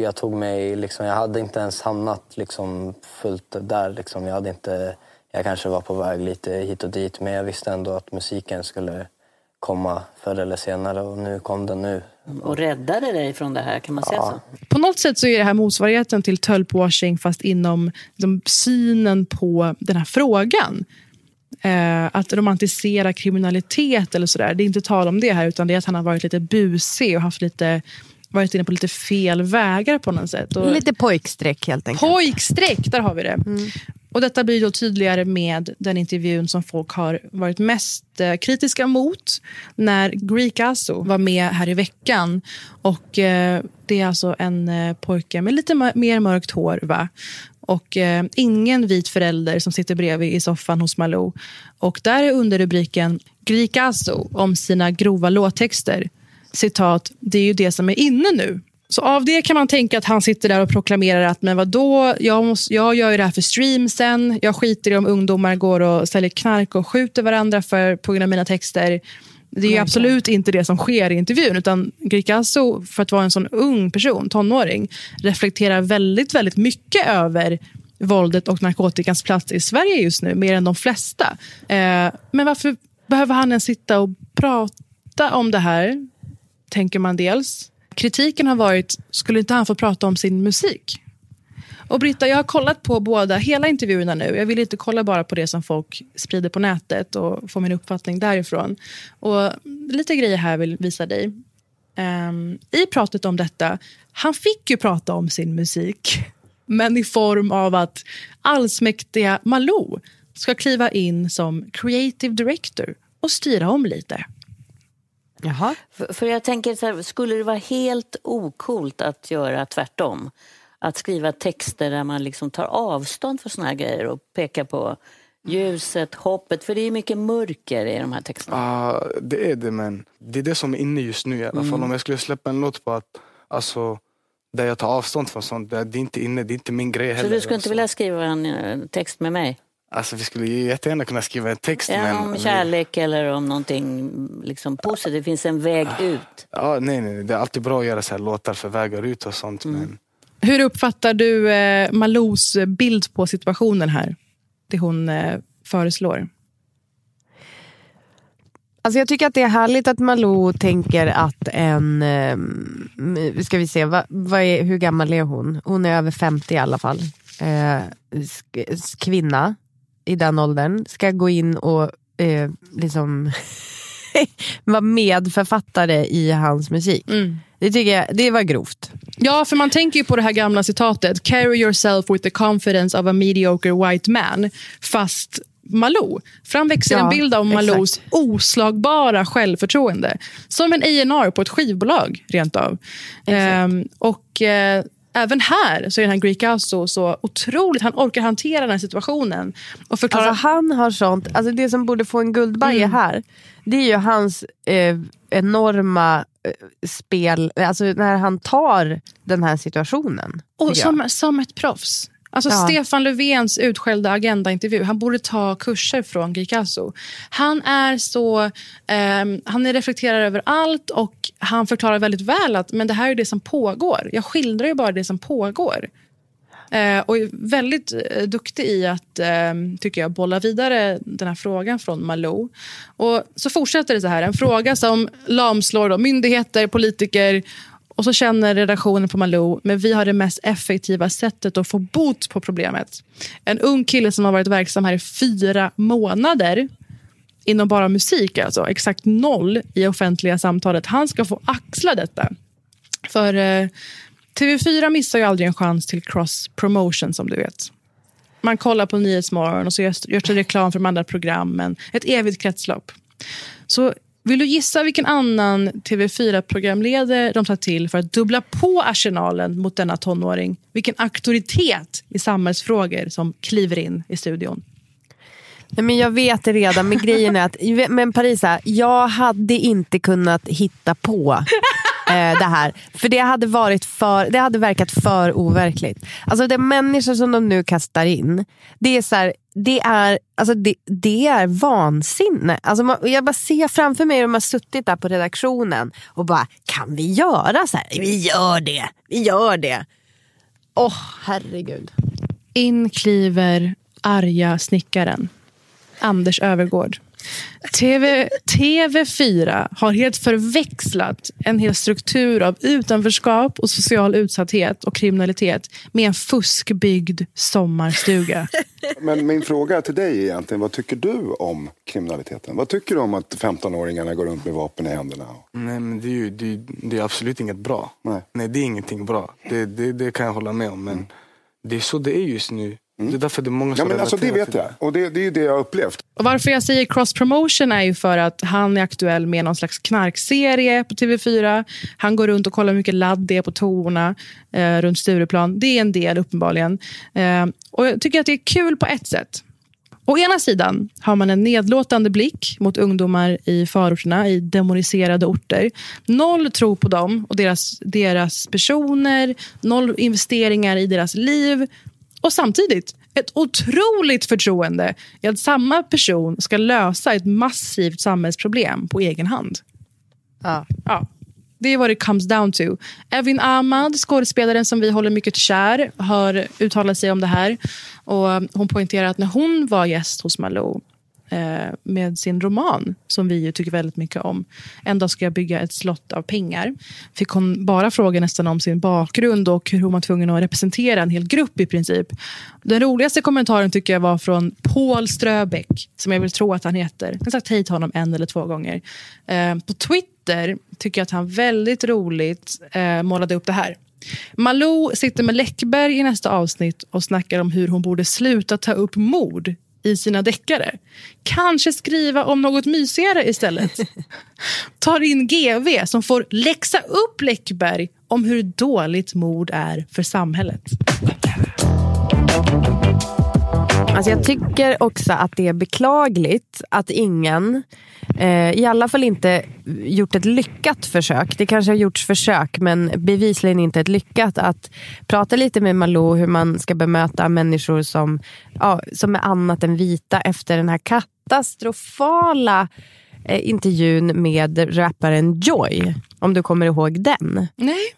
F: jag tog mig liksom, jag hade inte ens hamnat liksom fullt där liksom. Jag hade inte, jag kanske var på väg lite hit och dit men jag visste ändå att musiken skulle komma förr eller senare och nu kom den nu.
E: Och räddade dig från det här, kan man säga så?
A: På något sätt så är det här motsvarigheten till tölpwashing fast inom liksom, synen på den här frågan. Eh, att romantisera kriminalitet eller sådär. Det är inte tal om det här utan det är att han har varit lite busig och haft lite, varit inne på lite fel vägar på något sätt. Och,
B: Lite pojkstreck helt enkelt.
A: Pojkstreck, där har vi det. Och Detta blir då tydligare med den intervjun som folk har varit mest eh, kritiska mot när Greek Asso var med här i veckan. Och eh, Det är alltså en eh, pojke med lite mer mörkt hår. Va? och eh, ingen vit förälder som sitter bredvid i soffan hos Malou. Och där är underrubriken Grikazo om sina grova låttexter. Citat, det är ju det som är inne nu. Så av det kan man tänka att han sitter där och proklamerar att men vadå, jag, måste, jag gör ju det här för streamsen. Jag skiter i om ungdomar går och säljer knark och skjuter varandra för, på grund av mina texter. Det är ju absolut inte det som sker i intervjun. Utan Grikazo, för att vara en sån ung person, tonåring, reflekterar väldigt, väldigt mycket över våldet och narkotikans plats i Sverige just nu, mer än de flesta. Eh, men varför behöver han ens sitta och prata om det här? Tänker man dels. Kritiken har varit, skulle inte han få prata om sin musik? Och Britta, jag har kollat på båda, hela intervjuerna nu. Jag vill inte kolla bara på det som folk sprider på nätet och få min uppfattning därifrån. Och lite grejer här vill visa dig. Um, I pratet om detta, han fick ju prata om sin musik. Men i form av att allsmäktiga Malou ska kliva in som creative director och styra om lite.
E: Jaha. För, för jag tänker, så här, skulle det vara helt okult att göra tvärtom? Att skriva texter där man liksom tar avstånd från såna här grejer och pekar på ljuset, hoppet, för det är mycket mörker i de här texterna.
G: Ja, uh, det är det men det är det som är inne just nu i alla fall. Mm. Om jag skulle släppa en låt på att, alltså, där jag tar avstånd från sånt, det är inte inne, det är inte min grej heller.
E: Så du skulle inte
G: alltså.
E: vilja skriva en eh, text med mig?
G: Alltså vi skulle ju jättegärna kunna skriva en text.
E: Ja,
G: men
E: om kärlek vi... eller om någonting liksom positivt. Det finns en väg
G: ah.
E: ut.
G: Ja, nej, nej, det är alltid bra att göra så här låtar för vägar ut och sånt. Mm. Men...
A: Hur uppfattar du eh, Malous bild på situationen här? Det hon eh, föreslår.
B: Alltså jag tycker att det är härligt att Malou tänker att en, eh, ska vi se, va, va är, hur gammal är hon? Hon är över 50 i alla fall. Eh, kvinna i den åldern ska gå in och eh, liksom vara medförfattare i hans musik. Mm. Det tycker jag det var grovt.
A: Ja, för man tänker ju på det här gamla citatet. Carry yourself with the confidence of a mediocre white man. Fast Malou. Framväxer ja, en bild av Malous exakt. oslagbara självförtroende. Som en A&R på ett skivbolag, rent av. Ehm, och eh, även här så är den här Greek Asso så otroligt, han orkar hantera den här situationen. Och förklara...
B: Alltså han har sånt, alltså det som borde få en Guldbagge mm. här, det är ju hans eh, enorma eh, spel, alltså när han tar den här situationen.
A: Och som, som ett proffs. Alltså ja. Stefan Löfvens utskällda agendaintervju. Han borde ta kurser från Gikasso. Han är så... Eh, han reflekterar över allt och han förklarar väldigt väl att men det här är det som pågår. Jag skildrar ju bara det som pågår. Eh, och är väldigt eh, duktig i att eh, tycker jag, bolla vidare den här frågan från Malou. Och så fortsätter det så här. En fråga som lamslår då, myndigheter, politiker och så känner redaktionen på Malou, men vi har det mest effektiva sättet att få bot på problemet. En ung kille som har varit verksam här i fyra månader inom bara musik, alltså exakt noll i offentliga samtalet. Han ska få axla detta. För eh, TV4 missar ju aldrig en chans till cross promotion som du vet. Man kollar på Nyhetsmorgon och så görs, görs det reklam för de andra programmen. Ett evigt kretslopp. Så vill du gissa vilken annan TV4-programledare de tar till för att dubbla på arsenalen mot denna tonåring? Vilken auktoritet i samhällsfrågor som kliver in i studion?
B: Nej, men jag vet det redan, men grejen är att men Parisa, jag hade inte kunnat hitta på eh, det här. För det hade, varit för, det hade verkat för overkligt. Alltså de människor som de nu kastar in, det är så här, det är, alltså det, det är vansinne. Alltså man, jag bara ser framför mig hur de har suttit där på redaktionen och bara, kan vi göra så här? Vi gör det, vi gör det. Åh, oh, herregud.
A: In kliver arga snickaren, Anders Övergård. TV, TV4 har helt förväxlat en hel struktur av utanförskap och social utsatthet och kriminalitet med en fuskbyggd sommarstuga.
H: Men min fråga till dig är egentligen, vad tycker du om kriminaliteten? Vad tycker du om att 15-åringarna går runt med vapen i händerna?
G: Nej, men det är, ju, det, det är absolut inget bra.
H: Nej.
G: Nej, det är ingenting bra. Det, det, det kan jag hålla med om. Men mm. det är så det är just nu Det är därför det är många som
H: Ja, men alltså, det vet jag. Och det, det är ju det jag har upplevt.
A: Och varför jag säger cross promotion är ju för att han är aktuell med någon slags knarkserie på TV4. Han går runt och kollar hur mycket ladd det är på toorna eh, runt Stureplan. Det är en del uppenbarligen. Eh, och jag tycker att det är kul på ett sätt. Å ena sidan har man en nedlåtande blick mot ungdomar i förorterna, i demoniserade orter. Noll tro på dem och deras, deras personer, noll investeringar i deras liv. Och samtidigt ett otroligt förtroende i att samma person ska lösa ett massivt samhällsproblem på egen hand.
B: Ja.
A: Ja. Det är vad det comes down to. Evin Ahmad, skådespelaren som vi håller mycket kär, har uttalat sig om det här. Och hon poängterar att när hon var gäst hos Malou eh, med sin roman, som vi ju tycker väldigt mycket om. En dag ska jag bygga ett slott av pengar. Fick hon bara fråga nästan om sin bakgrund och hur hon var tvungen att representera en hel grupp i princip. Den roligaste kommentaren tycker jag var från Paul Ströbeck, som jag vill tro att han heter. Jag har sagt hej till honom en eller två gånger. Eh, på Twitter tycker jag att han väldigt roligt eh, målade upp det här. Malou sitter med Läckberg i nästa avsnitt och snackar om hur hon borde sluta ta upp mord i sina deckare. Kanske skriva om något mysigare istället. Tar in GV som får läxa upp Läckberg om hur dåligt mord är för samhället.
B: Alltså jag tycker också att det är beklagligt att ingen, eh, i alla fall inte gjort ett lyckat försök. Det kanske har gjorts försök men bevisligen inte ett lyckat. Att prata lite med Malou hur man ska bemöta människor som, ja, som är annat än vita efter den här katastrofala eh, intervjun med rapparen Joy. Om du kommer ihåg den.
A: Nej.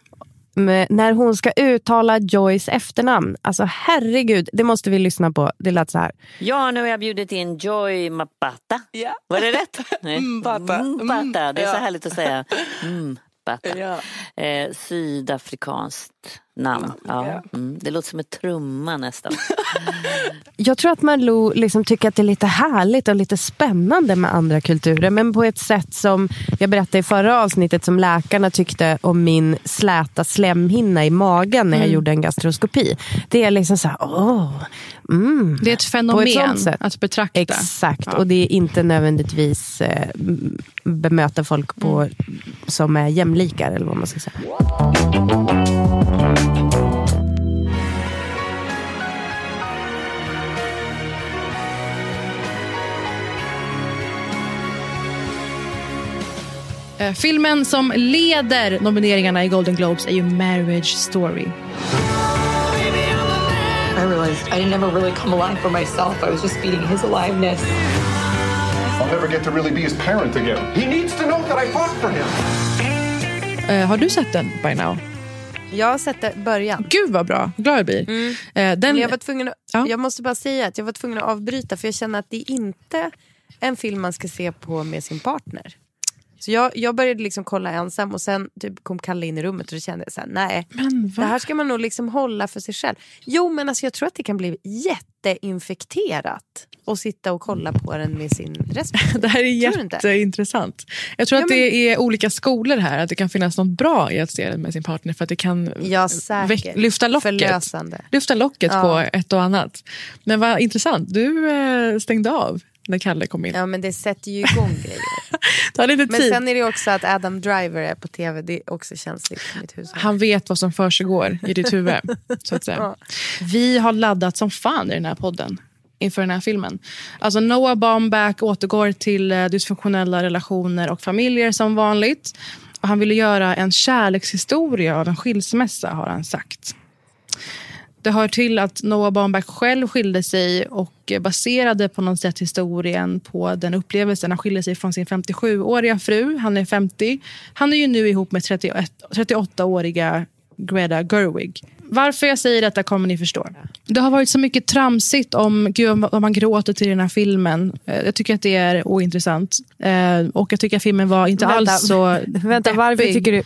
B: Med, när hon ska uttala Joys efternamn. Alltså herregud, det måste vi lyssna på. Det lät så här.
E: Ja, nu har jag bjudit in Joy Mapata.
A: Ja.
E: Var det rätt?
A: Mbata.
E: Mbata. Det är så härligt att säga. Mbata. Eh, sydafrikanskt namn. Ja. Mm. Det låter som ett trumma nästan.
B: Jag tror att Malou liksom tycker att det är lite härligt och lite spännande med andra kulturer. Men på ett sätt som jag berättade i förra avsnittet som läkarna tyckte om min släta slemhinna i magen när jag
A: Mm.
B: gjorde en gastroskopi. Det är liksom så här, åh, mm.
A: Det är ett
B: ett
A: fenomen
B: sätt.
A: att betrakta.
B: Exakt,
A: Ja.
B: och det är inte nödvändigtvis eh, bemöta folk på,
A: Mm.
B: som är jämlikar eller vad man ska säga.
A: Eh, Filmen som leder nomineringarna i Golden Globes är ju Marriage Story.
I: I realized I didn't ever really come alive for myself. I was just feeding his aliveness.
J: I'll never get to really be his parent again. He needs to know that I fought for him.
A: Eh, har du sett den by now?
B: Jag har sett det början.
A: Gud vad bra, glad jag blir.
B: Mm.
A: Eh, den,
B: jag, var tvungen att, jag måste bara säga att jag var tvungen att avbryta för jag känner att det är inte en film man ska se på med sin partner. Så jag, jag började liksom kolla ensam och sen typ kom Kalle in i rummet och då kände jag så här, nej, det här ska man nog liksom hålla för sig själv. Jo men alltså jag tror att det kan bli jätteinfekterat att sitta och kolla på den med sin respektive.
A: Det här är jätteintressant. Jag tror
B: Ja,
A: att det är olika skolor här. Att det kan finnas något bra i att se den med sin partner. För att det kan
B: Ja,
A: lyfta locket.
B: Förlösande.
A: Lyfta locket
B: Ja.
A: på ett och annat. Men vad intressant. Du eh, stängde av när Kalle kom in.
B: Ja men det sätter ju igång grejer.
A: Ta lite
B: Men
A: tid.
B: sen är det också att Adam Driver är på tv. Det är också känsligt för mitt hus.
A: Han vet vad som försiggår i ditt huvud. så att säga.
B: Ja.
A: Vi har laddat som fan i den här podden inför den här filmen. Alltså Noah Baumbach återgår till eh, dysfunktionella relationer och familjer som vanligt. Och han ville göra en kärlekshistoria av en skilsmässa, har han sagt. Det hör till att Noah Baumbach själv skilde sig och baserade på något sätt historien på den upplevelsen. Han skilde sig från sin 57-åriga fru. Han är 50. Han är ju nu ihop med 31 38-åriga Greta Gerwig. Varför jag säger detta kommer ni förstå. Det har varit så mycket tramsigt om gud, vad man gråter till den här filmen. Eh, Jag tycker att det är ointressant. Eh, Och jag tycker att filmen var inte
B: Vänta,
A: alls så
B: Vänta, varför tycker, du,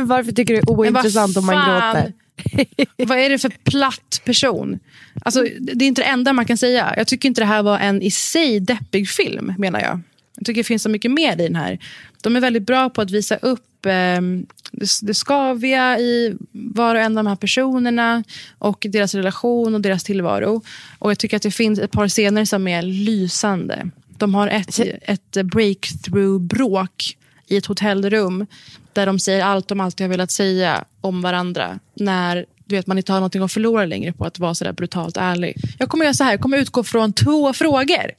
B: varför tycker du ointressant om man gråter?
A: Vad är det för platt person? Alltså, det är inte det enda man kan säga. Jag tycker inte det här var en i sig deppig film, menar jag. Jag tycker det finns så mycket mer i den här. De är väldigt bra på att visa upp eh, det, skaviga i var och en av de här personerna och deras relation och deras tillvaro. Och jag tycker att det finns ett par scener som är lysande. De har ett, ett breakthrough-bråk i ett hotellrum där de säger allt de alltid har velat säga om varandra när du vet, man inte har någonting att förlora längre på att vara så där brutalt ärlig. Jag kommer göra så här, jag kommer utgå från två frågor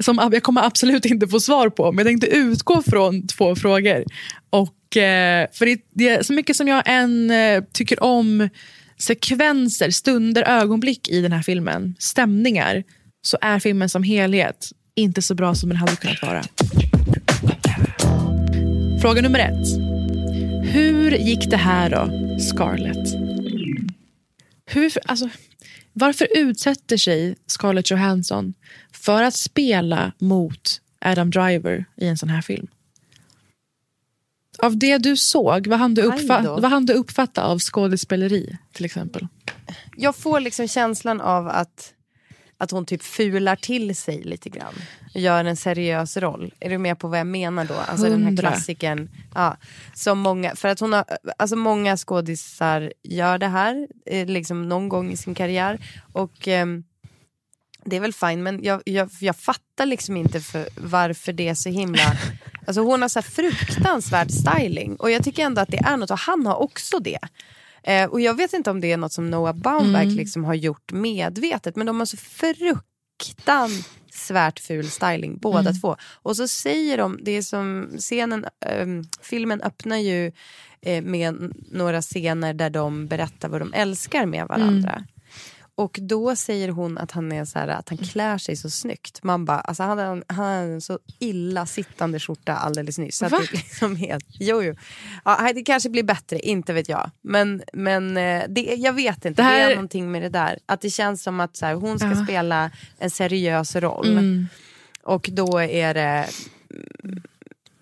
A: som jag kommer absolut inte få svar på, men jag tänkte utgå från två frågor. Och, eh, för det, det är så mycket som jag än eh, tycker om sekvenser, stunder, ögonblick i den här filmen, stämningar, så är filmen som helhet inte så bra som den hade kunnat vara. Fråga nummer ett. Hur gick det här då, Scarlett? Hur, alltså, varför utsätter sig Scarlett Johansson för att spela mot Adam Driver i en sån här film? Av det du såg, vad hann du, uppfa- hann du uppfatta av skådespeleri till exempel?
B: Jag får liksom känslan av att, att hon typ fular till sig lite grann. Gör en seriös roll. Är du med på vad jag menar då? Alltså den här
A: Hundra.
B: klassikern. Ja, som många, för att hon har, alltså många skådisar gör det här eh, liksom någon gång i sin karriär. Och ehm, det är väl fine men jag, jag, jag fattar liksom inte för varför det är så himla... Alltså hon har så fruktansvärd styling och jag tycker ändå att det är något och han har också det. Eh, och jag vet inte om det är något som Noah Baumbach
A: Mm.
B: liksom har gjort medvetet men de har så fruktansvärt ful styling båda
A: Mm.
B: två. Och så säger de, det är som scenen, ehm, filmen öppnar ju eh, med några scener där de berättar vad de älskar med varandra.
A: Mm.
B: Och då säger hon att han, är så här, att han klär sig så snyggt. Man bara, alltså han hade en, så illa sittande skjorta alldeles nyss. Så att det liksom helt, jo, jo. Ja, det kanske blir bättre, inte vet jag. Men, men eh, det, jag vet inte,
A: Det här-
B: det är någonting med det där. Att det känns som att så här, hon ska
A: Ja.
B: spela en seriös roll.
A: Mm.
B: Och då är det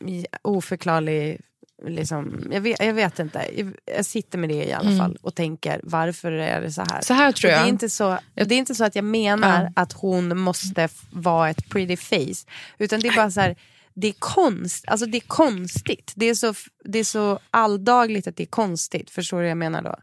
B: mm, oförklarlig Liksom, jag, vet, jag vet inte, jag, jag sitter med det i alla
A: Mm.
B: fall och tänker varför är det så här?
A: Så här tror
B: Och Det
A: jag.
B: är inte så, det är inte så att jag menar
A: Ja.
B: att hon måste vara ett pretty face. Utan det är bara så här, det är konst, alltså det är konstigt. Det är, så, det är så alldagligt att det är konstigt. Förstår du vad jag menar då?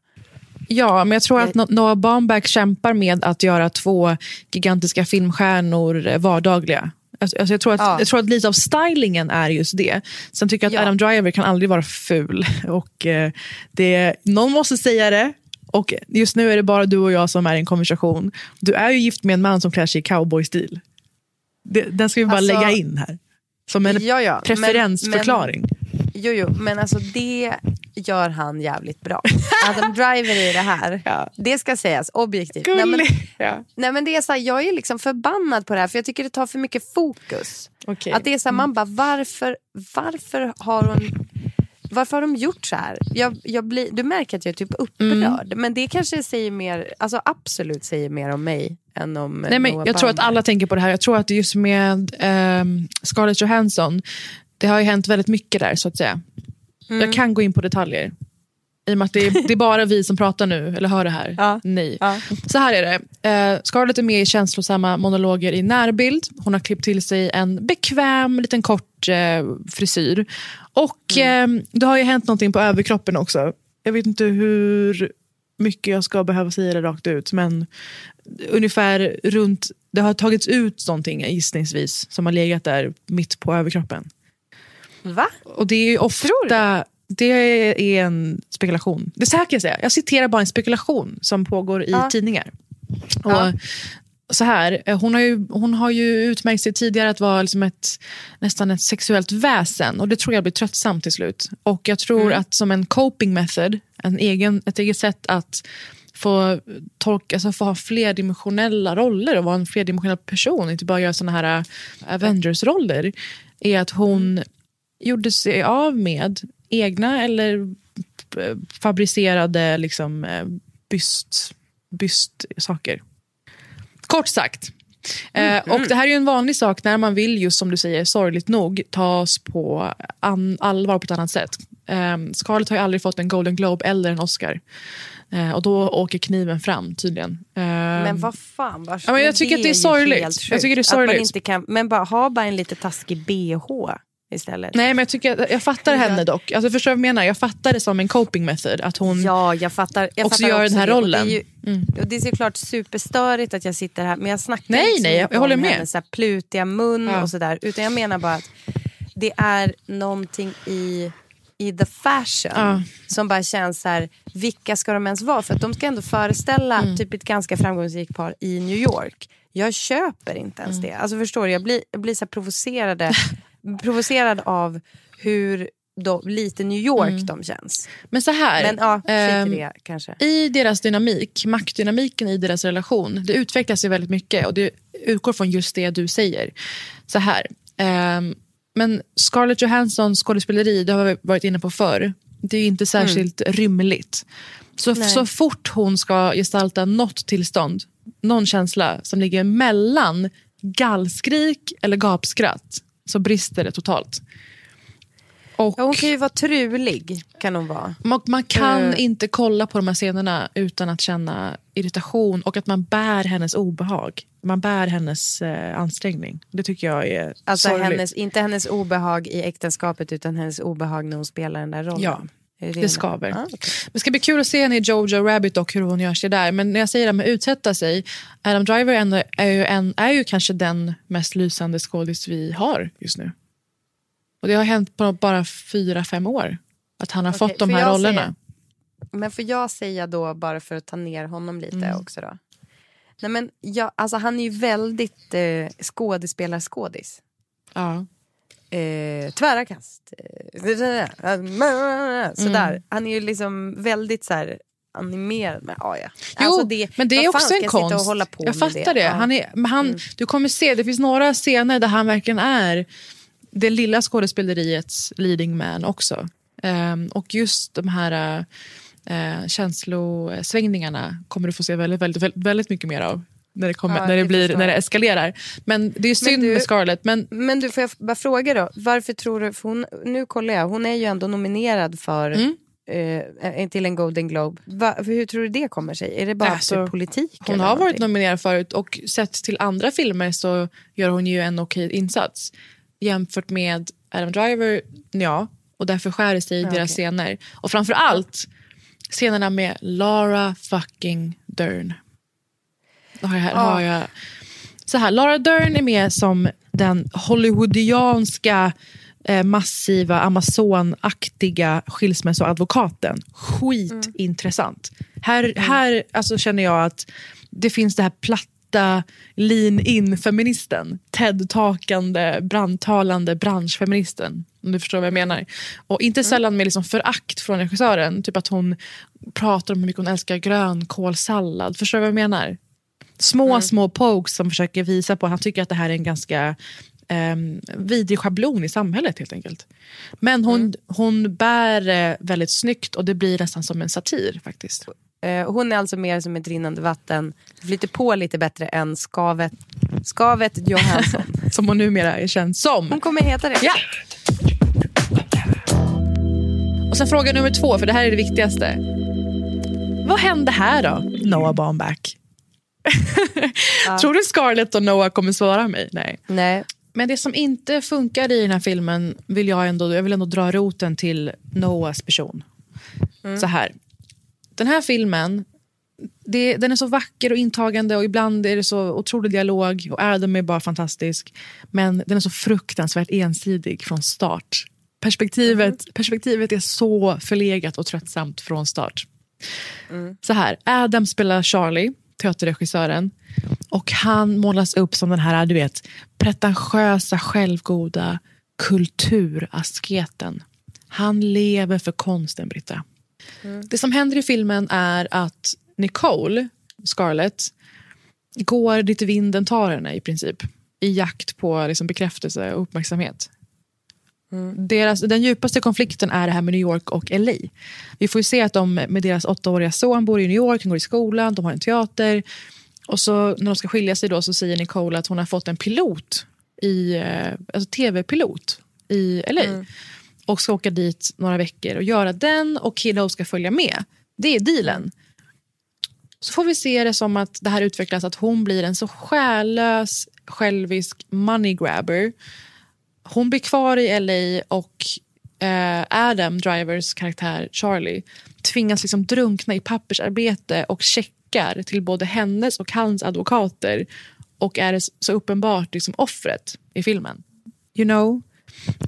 A: Ja, men jag tror att No- Noah Baumbach kämpar med att göra två gigantiska filmstjärnor vardagliga. Alltså, alltså jag, tror att,
B: Ja.
A: jag tror att lite av stylingen är just det. Sen tycker jag att
B: Ja.
A: Adam Driver kan aldrig vara ful. Och, eh, det, någon måste säga det. Och just nu är det bara du och jag som är i en konversation. Du är ju gift med en man som klär sig i cowboystil. Den ska vi bara
B: Alltså-
A: lägga in här. Som en
B: Ja, ja, men-
A: preferensförklaring.
B: Jo, jo, men alltså det gör han jävligt bra. Adam Driver i det här, det ska sägas objektivt. Nej, men.
A: Ja.
B: nej, men det är så här, jag är liksom förbannad på det här för jag tycker det tar för mycket fokus.
A: Okej.
B: Att det är så här, man bara varför, varför har hon varför har de gjort så här? Jag, jag blir, du märker att jag är typ upprörd. Men det kanske säger mer, alltså absolut säger mer om mig än om
A: Nej, men jag tror att alla tänker på det här. Jag tror att just med ehm, Scarlett Johansson, det har ju hänt väldigt mycket där så att säga.
B: Mm.
A: Jag kan gå in på detaljer. I och med att det är, det är bara vi som pratar nu, eller hör det här. Nej. Så här är det. Eh, Scarlett är med i känslosamma monologer i närbild. Hon har klippt till sig en bekväm, liten kort eh, frisyr. Och eh, det har ju hänt någonting på överkroppen också. Jag vet inte hur mycket jag ska behöva säga det rakt ut, men ungefär runt, det har tagits ut någonting gissningsvis som har legat där mitt på överkroppen.
B: Va?
A: Och det är ju ofta, det är en spekulation. Det så här kan jag säga, jag citerar bara en spekulation som pågår i
B: Ja.
A: tidningar. Och
B: Ja.
A: så här, eh, hon, har ju, hon har ju utmärkt sig tidigare att vara liksom ett, nästan ett sexuellt väsen och det tror jag blir tröttsamt till slut. Och jag tror
B: Mm.
A: att som en coping method, en egen, ett eget sätt att få, tolka, alltså få ha flerdimensionella roller och vara en flerdimensionell person, inte bara göra såna här äh, Avengers-roller, är att hon gjorde sig av med egna eller fabricerade liksom, eh, byst, bystsaker. Kort sagt. Eh, och Det här är ju en vanlig sak när man vill, just som du säger, sorgligt nog, tas på an- allvar på ett annat sätt. Eh, Scarlett har ju aldrig fått en Golden Globe eller en Oscar. Eh, och då åker kniven fram tydligen. Eh,
B: Men vad fan. Var,
A: Ja, men jag tycker att det är sorgligt. Jag tycker det är
B: sjukt att man
A: sorgligt.
B: inte kan, men bara ha bara en lite taskig bh istället.
A: Nej, men jag, tycker, jag fattar henne dock. Alltså, förstår jag menar? Jag fattar det som en coping method. Att hon
B: Ja, jag fattar. Jag
A: också
B: fattar
A: gör den här
B: det. Och
A: rollen.
B: Det är, ju,
A: Mm.
B: och det är såklart superstörigt att jag sitter här, men jag snackar
A: Nej,
B: liksom
A: nej, jag- jag håller
B: om
A: med.
B: hennes så här plutiga mun
A: Ja.
B: och sådär. Utan jag menar bara att det är någonting i, i the fashion
A: Ja.
B: som bara känns så här, vilka ska de ens vara? För att de ska ändå föreställa
A: Mm.
B: typ ett ganska framgångsrikt par i New York. Jag köper inte ens
A: Mm.
B: det. Alltså förstår du, jag blir, jag blir så här provocerade, provocerad av hur de, lite New York
A: Mm.
B: de känns.
A: Men så här.
B: Men ja,
A: ehm,
B: det kanske.
A: I deras dynamik, maktdynamiken i deras relation, det utvecklas ju väldigt mycket och det utgår från just det du säger. Så här. ehm, men Scarlett Johanssons skådespeleri, det har vi varit inne på förr, det är inte särskilt rymligt. Så,
B: Nej.
A: så fort hon ska gestalta något tillstånd, någon känsla som ligger mellan gallskrik eller gapskratt, så brister det totalt. Och
B: Ja, hon kan ju vara trulig. Kan hon vara.
A: man, man kan
B: Eh.
A: inte kolla på de här scenerna utan att känna irritation och att man bär hennes obehag. Man bär hennes eh, ansträngning. Det tycker jag är
B: Alltså
A: sorgligt.
B: hennes, inte hennes obehag i äktenskapet utan hennes obehag när hon spelar den där rollen.
A: Ja, det,
B: det
A: skaver.
B: Ah,
A: Det ska bli kul att se henne i Jojo Rabbit och hur hon gör sig där. Men när jag säger det med utsätta sig, Adam Driver är, ju, en, är ju kanske den mest lysande skådis vi har just nu. Och det har hänt på bara fyra, fem år. Att han har
B: Okej,
A: fått de här rollerna.
B: säga- Men får jag säga då, bara för att ta ner honom lite
A: Mm.
B: också då. Nej, men jag, alltså han är ju väldigt eh, skådespelarskådis.
A: Ja.
B: Eh, tvära kast. Eh, sådär.
A: Mm.
B: Han är ju liksom väldigt så här animerad med ja, ja.
A: Jo,
B: Alltså det,
A: men det är också en konst.
B: Och hålla på
A: jag fattar det.
B: Mm.
A: Han är, han, Du kommer se, det finns några scener där han verkligen är det lilla skådespeleriets leading man också. Ehm, och just de här uh, känslosvängningarna kommer du få se väldigt, väldigt, väldigt, väldigt mycket mer av. När det, kommer,
B: Ja,
A: när, det blir,
B: förstår
A: när det eskalerar. Men det är synd
B: du-
A: med Scarlett. Men
B: Men du, får jag bara fråga då. Varför tror du, för hon, nu kollar jag, hon är ju ändå nominerad för
A: Mm.
B: eh, till en Golden Globe. Va, hur tror du det kommer sig? Är det bara
A: Alltså,
B: för politik?
A: Hon har varit nominerad förut och sett till andra filmer så gör hon ju en okej insats. Jämfört med Adam Driver, ja. Och därför skär det sig i
B: Ja,
A: deras scener. Och framför allt scenerna med Lara fucking Dern. Jag,
B: Ja.
A: har jag, så här, Lara Dern är med som den hollywoodianska eh, massiva amazonaktiga skilsmässoadvokaten. Skitintressant. Här, här alltså, känner jag att det finns det här platta lean in-feministen. TED-takande, brandtalande branschfeministen. Om du förstår vad jag menar. Och inte sällan med liksom förakt från regissören. Typ att hon pratar om hur mycket hon älskar grönkålssallad. Förstår du vad jag menar? Små, små pokes som försöker visa på att han tycker att det här är en ganska um, vidrig schablon i samhället helt enkelt. Men hon, hon bär eh, väldigt snyggt och det blir nästan som en satir faktiskt.
B: Eh, hon är alltså mer som ett rinnande vatten. Flyter på lite bättre än Skavet, Skavet Johansson.
A: Som hon numera är känd som.
B: Hon kommer heta det.
A: Ja. Och sen fråga nummer två, för det här är det viktigaste. Vad hände här då, Noah Baumbach? Tror du Scarlett och Noah kommer svara mig? Nej.
B: Nej.
A: Men det som inte funkar i den här filmen vill jag ändå, jag vill ändå dra roten till Noahs person. Så här. Den här filmen, det, den är så vacker och intagande och ibland är det så otrolig dialog och Adam är bara fantastisk. Men den är så fruktansvärt ensidig från start. Perspektivet, perspektivet är så förlegat och tröttsamt från start. Så här, Adam spelar Charlie, teaterregissören. Och han målas upp som den här, du vet, pretentiösa, självgoda kulturasketen. Han lever för konsten, Britta. Det som händer i filmen är att Nicole, Scarlett, går dit vinden tar henne i princip. I jakt på liksom, bekräftelse och uppmärksamhet. Deras, den djupaste konflikten är det här med New York och LA. Vi får ju se att de med deras åttaåriga son bor i New York, han går i skolan, de har en teater. Och så när de ska skilja sig då så säger Nicole att hon har fått en pilot, i, eh, alltså tv-pilot i LA. Och ska åka dit några veckor och göra den och Kid Ho ska följa med. Det är dealen. så får vi se det som att det här utvecklas att hon blir en så själlös, självisk money grabber. Hon blir kvar i LA och eh, Adam Drivers karaktär Charlie tvingas liksom drunkna i pappersarbete och checkar till både hennes och hans advokater och är så uppenbart liksom offret i filmen. You know?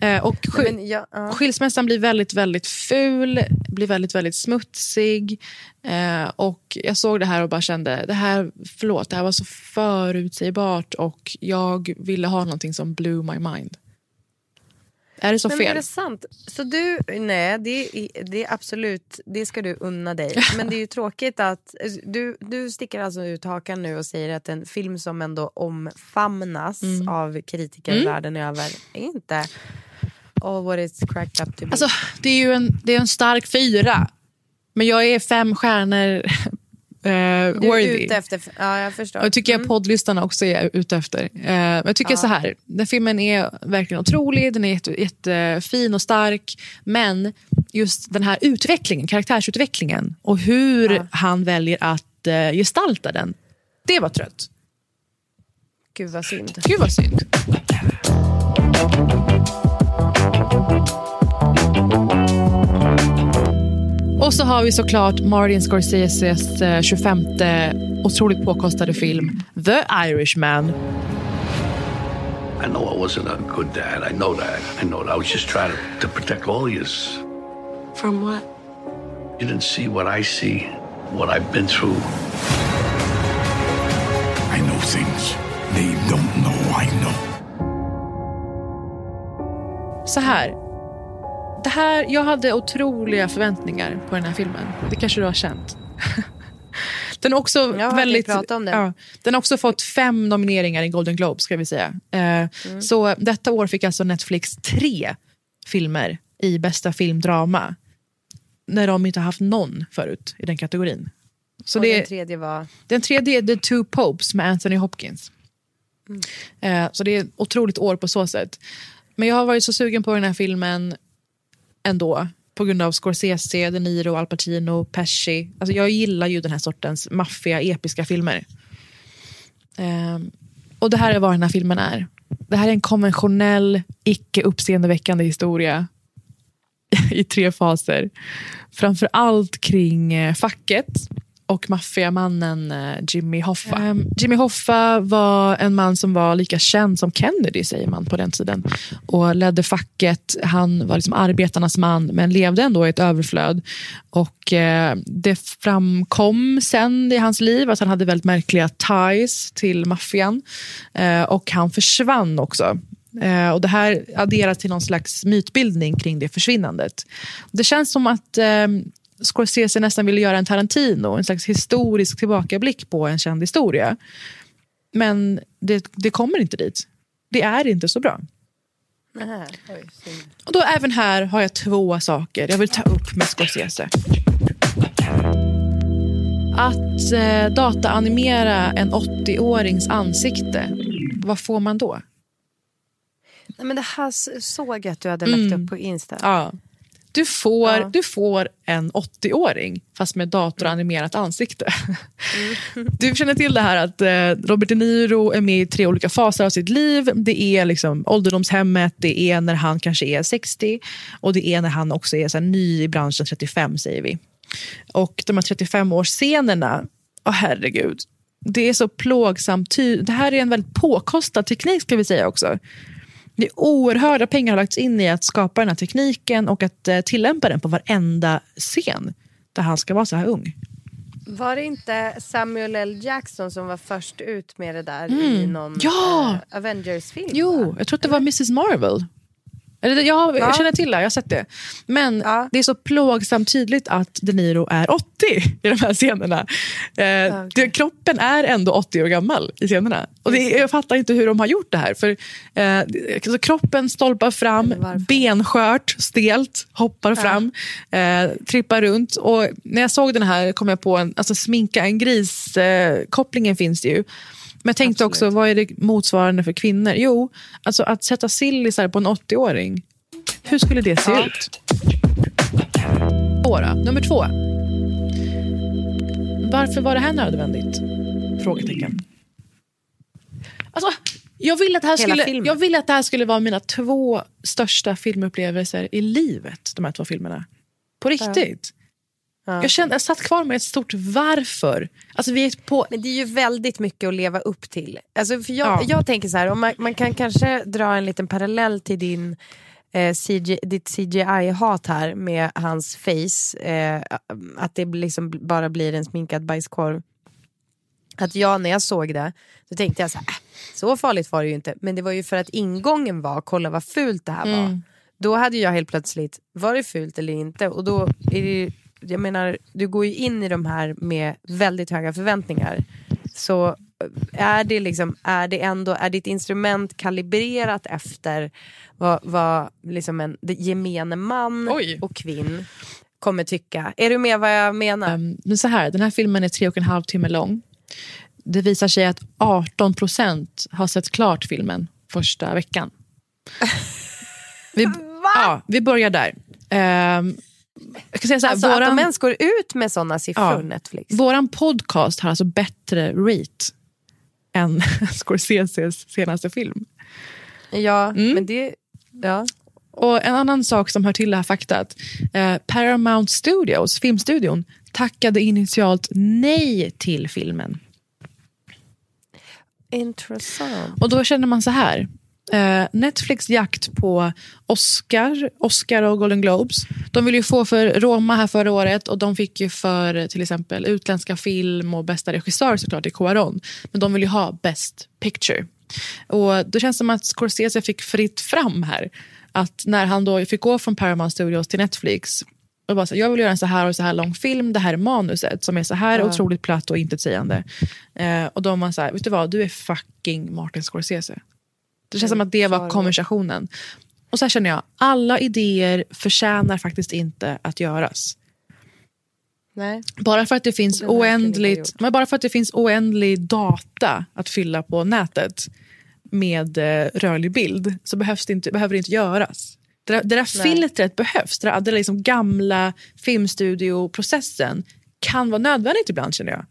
A: Eh, och sk
B: Men jag- ja.
A: Skilsmässan blir väldigt, väldigt ful, blir väldigt, väldigt smutsig. Eh, och Jag såg det här och bara kände, det här, förlåt, det här var så förutsägbart och jag ville ha någonting som blew my mind. Är det så
B: Men är
A: fel?
B: det sant? Så du, nej, det, är- det är absolut, det ska du unna dig. Men det är ju tråkigt att du, du sticker alltså ut hakan nu och säger att en film som ändå omfamnas
A: Mm.
B: av kritiker
A: Mm.
B: världen över är inte all what it's cracked up to be.
A: Alltså, det är ju en, det är en stark fyra. Men jag är fem stjärnor eh,
B: du är
A: worthy.
B: ute efter, ja jag förstår.
A: Och tycker jag
B: Mm.
A: poddlyssnarna också är ute efter. Eh, jag tycker
B: Ja.
A: så här, den filmen är verkligen otrolig, den är jätte, jättefin och stark. Men just den här utvecklingen, karaktärsutvecklingen och hur han väljer att eh, gestalta den, det var trött.
B: Gud vad synd.
A: Gud vad synd. Och så har vi såklart Martin Scorseses eh, 25 otroligt påkostade film The Irishman.
K: I know I wasn't a good dad. I know that. I know that. I was just trying to, to protect all yous.
L: From what?
K: You didn't see what I see, what I've been through.
M: I know things they don't know I know.
A: Så här. Det här. Jag hade otroliga förväntningar på den här filmen. Det kanske du har känt. Den har också
B: Jag har
A: väldigt,
B: pratat om det.
A: Ja, den har också fått fem nomineringar i Golden Globe. ska vi säga. Eh,
B: Mm.
A: Så detta år fick alltså Netflix tre filmer i bästa filmdrama. När de inte har haft någon förut i den kategorin. Så
B: och
A: det,
B: den tredje var...
A: den tredje är The Two Popes med Anthony Hopkins.
B: Mm.
A: Eh, så det är ett otroligt år på så sätt. Men jag har varit så sugen på den här filmen ändå. På grund av Scorsese, De Niro, Al Pacino, Pesci. Alltså jag gillar ju den här sortens maffiga episka filmer. Um, och det här är vad den här filmen är. Det här är en konventionell, icke uppseendeväckande historia i tre faser. Framför allt kring eh, facket och maffiamannen eh, Jimmy Hoffa. Um, Jimmy Hoffa var en man som var lika känd som Kennedy, säger man på den tiden. Och ledde facket. Han var liksom arbetarnas man, men levde ändå i ett överflöd. Och eh, Det framkom sen i hans liv att han hade väldigt märkliga ties till maffian. Eh, och han försvann också. Eh, och Det här adderas till någon slags mytbildning kring det försvinnandet. Det känns som att eh, Scorsese nästan ville göra en Tarantino, en slags historisk tillbakablick på en känd historia. Men det, det kommer inte dit. Det är inte så bra.
B: Oj.
A: Och då även här har jag två saker jag vill ta upp med Scorsese. Att eh, dataanimera en 80-årings ansikte, vad får man då?
B: Nej, men det här såg jag att du hade lagt
A: Mm.
B: upp på Insta.
A: Ja. Du, får,
B: Ja.
A: du får en 80-åring, fast med datoranimerat ansikte. Du känner till det här att eh, Robert De Niro är med i tre olika faser av sitt liv. Det är liksom ålderdomshemmet, det är när han kanske är 60 och det är när han också är så ny i branschen, 35 säger vi. Och de här 35-årsscenerna, åh herregud, det är så plågsamt. Det här är en väldigt påkostad teknik ska vi säga också. Det är oerhörda pengar har lagts in i att skapa den här tekniken och att eh, tillämpa den på varenda scen där han ska vara så här ung.
B: Var det inte Samuel L. Jackson som var först ut med det där i
A: Mm.
B: någon
A: Ja!
B: eh, Avengers-film?
A: Jo, jag tror att det var Mrs Marvel. Eller, det- ja,
B: Ja.
A: Jag känner till det, jag har sett det. Men det är så plågsamt tydligt att De Niro är 80 i de här scenerna. Eh, det, kroppen är ändå 80 år gammal i scenerna. Och det, jag fattar inte hur de har gjort det här. För eh, alltså, Kroppen stolpar fram, benskört, stelt, hoppar fram, eh, trippar runt. Och när jag såg den här kom jag på en, alltså sminka en gris-kopplingen finns det ju. Men jag tänkte också, vad är det motsvarande för kvinnor? Jo, alltså att sätta sillisar på en 80-åring. Hur skulle det se ut? Två då, nummer två. varför var det här nödvändigt? Frågetecken. Alltså, jag vill, att det här
B: Hela
A: skulle,
B: filmen.
A: jag vill att det här skulle vara mina två största filmupplevelser i livet. De här två filmerna. På riktigt. Jag, kände, jag satt kvar med ett stort varför. Alltså, vi är på...
B: Men det är ju väldigt mycket att leva upp till. Alltså, för jag,
A: Ja.
B: jag tänker så här, om man, man kan kanske dra en liten parallell till din, eh, CG, ditt CGI-hat här med hans face. Eh, att det liksom bara blir en sminkad bajskorv. Att jag när jag såg det, så tänkte jag så här, äh, så farligt var det ju inte. Men det var ju för att ingången var, kolla vad fult det här var.
A: Mm.
B: Då hade jag helt plötsligt, var det fult eller inte? Och då är det jag menar, du går ju in i de här med väldigt höga förväntningar. Så eh, är det liksom, är det ändå, är ditt instrument kalibrerat efter vad, vad liksom en gemene man och kvinn kommer tycka? Är du med vad jag menar?
A: Men så här, den här filmen är tre och en halv timme lång. Det visar sig att 18 procent har sett klart filmen första veckan. Vi, ja, vi börjar där. Ehm, jag kan säga så här,
B: Alltså att
A: våran,
B: de ens går ut med sådana siffror,
A: Ja.
B: Netflix.
A: våran podcast har alltså bättre rate än Scorseses senaste film.
B: Ja,
A: Mm.
B: men det... Ja.
A: Och en annan sak som hör till det här faktat. Eh, Paramount Studios, filmstudion, tackade initialt nej till filmen.
B: Intressant.
A: Och då känner man så här. Eh, Netflix jakt på Oscar, Oscar och Golden Globes. De ville ju få för Roma här förra året och de fick ju för till exempel utländska film och bästa regissör såklart i Cuarón. Men de vill ju ha Best Picture. Och då känns det som att Scorsese fick fritt fram här. Att när han då fick gå från Paramount Studios till Netflix och bara så, jag vill göra en så här och så här lång film, det här är manuset som är så här
B: Ja.
A: otroligt platt och intetsägande. Eh, och då var man så här, vet du vad, du är fucking Martin Scorsese. Det känns som att det var konversationen. Och så här känner jag, alla idéer förtjänar faktiskt inte att göras.
B: Nej.
A: Bara för att det finns oändligt, men bara för att det finns oändlig data att fylla på nätet med eh, rörlig bild så behövs det inte, behöver det inte göras. Det där, det där filtret behövs. Det där, det där liksom gamla filmstudioprocessen kan vara nödvändigt ibland känner jag.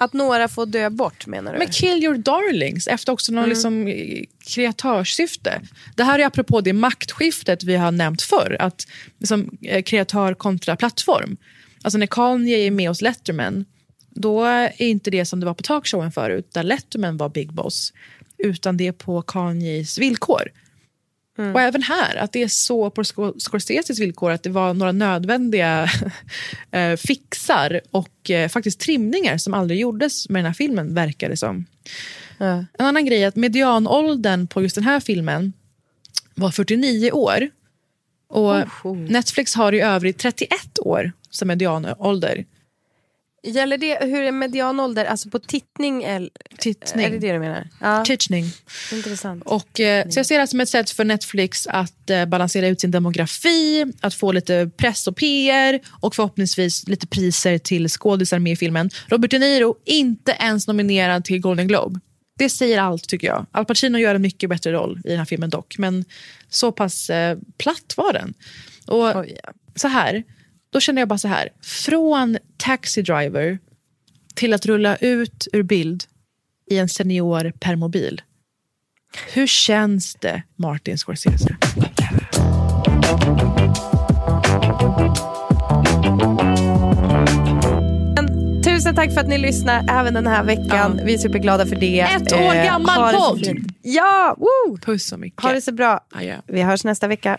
B: Att några får dö bort menar du?
A: Men kill your darlings efter också någon
B: Mm.
A: liksom, eh, kreatörssyfte. Det här är apropå det maktskiftet vi har nämnt förr. Att liksom, eh, kreatör kontra plattform. Alltså när Kanye är med hos Letterman då är inte det som det var på talkshowen förut där Letterman var big boss. Utan det är på Kanyes villkor. Och även här, att det är så på Scor- Scorseses villkor att det var några nödvändiga eh, fixar och eh, faktiskt trimningar som aldrig gjordes med den här filmen, verkar det som. En annan grej är att medianåldern på just den här filmen var 49 år. Och Netflix har i övrigt 31 år som medianålder.
B: Gäller det, hur är medianålder, alltså på tittning? Eller,
A: Tittning.
B: Är det det du menar? Ja.
A: Tittning.
B: Intressant.
A: Och, eh, så jag ser det som ett sätt för Netflix att eh, balansera ut sin demografi, att få lite press och PR och förhoppningsvis lite priser till skådisar med i filmen. Robert De Niro, inte ens nominerad till Golden Globe. Det säger allt tycker jag. Al Pacino gör en mycket bättre roll i den här filmen dock, men så pass eh, platt var den. Och så här, då känner jag bara så här, från Taxi Driver till att rulla ut ur bild i en senior permobil. Hur känns det, Martin Scorsese?
B: Tusen tack för att ni lyssnar även den här veckan. Vi är superglada för det.
A: Ett år
B: Eh,
A: gammal
B: så
A: podd.
B: Ja! Woo!
A: Puss så mycket.
B: Ha det så bra.
A: Adjö.
B: Vi hörs nästa vecka.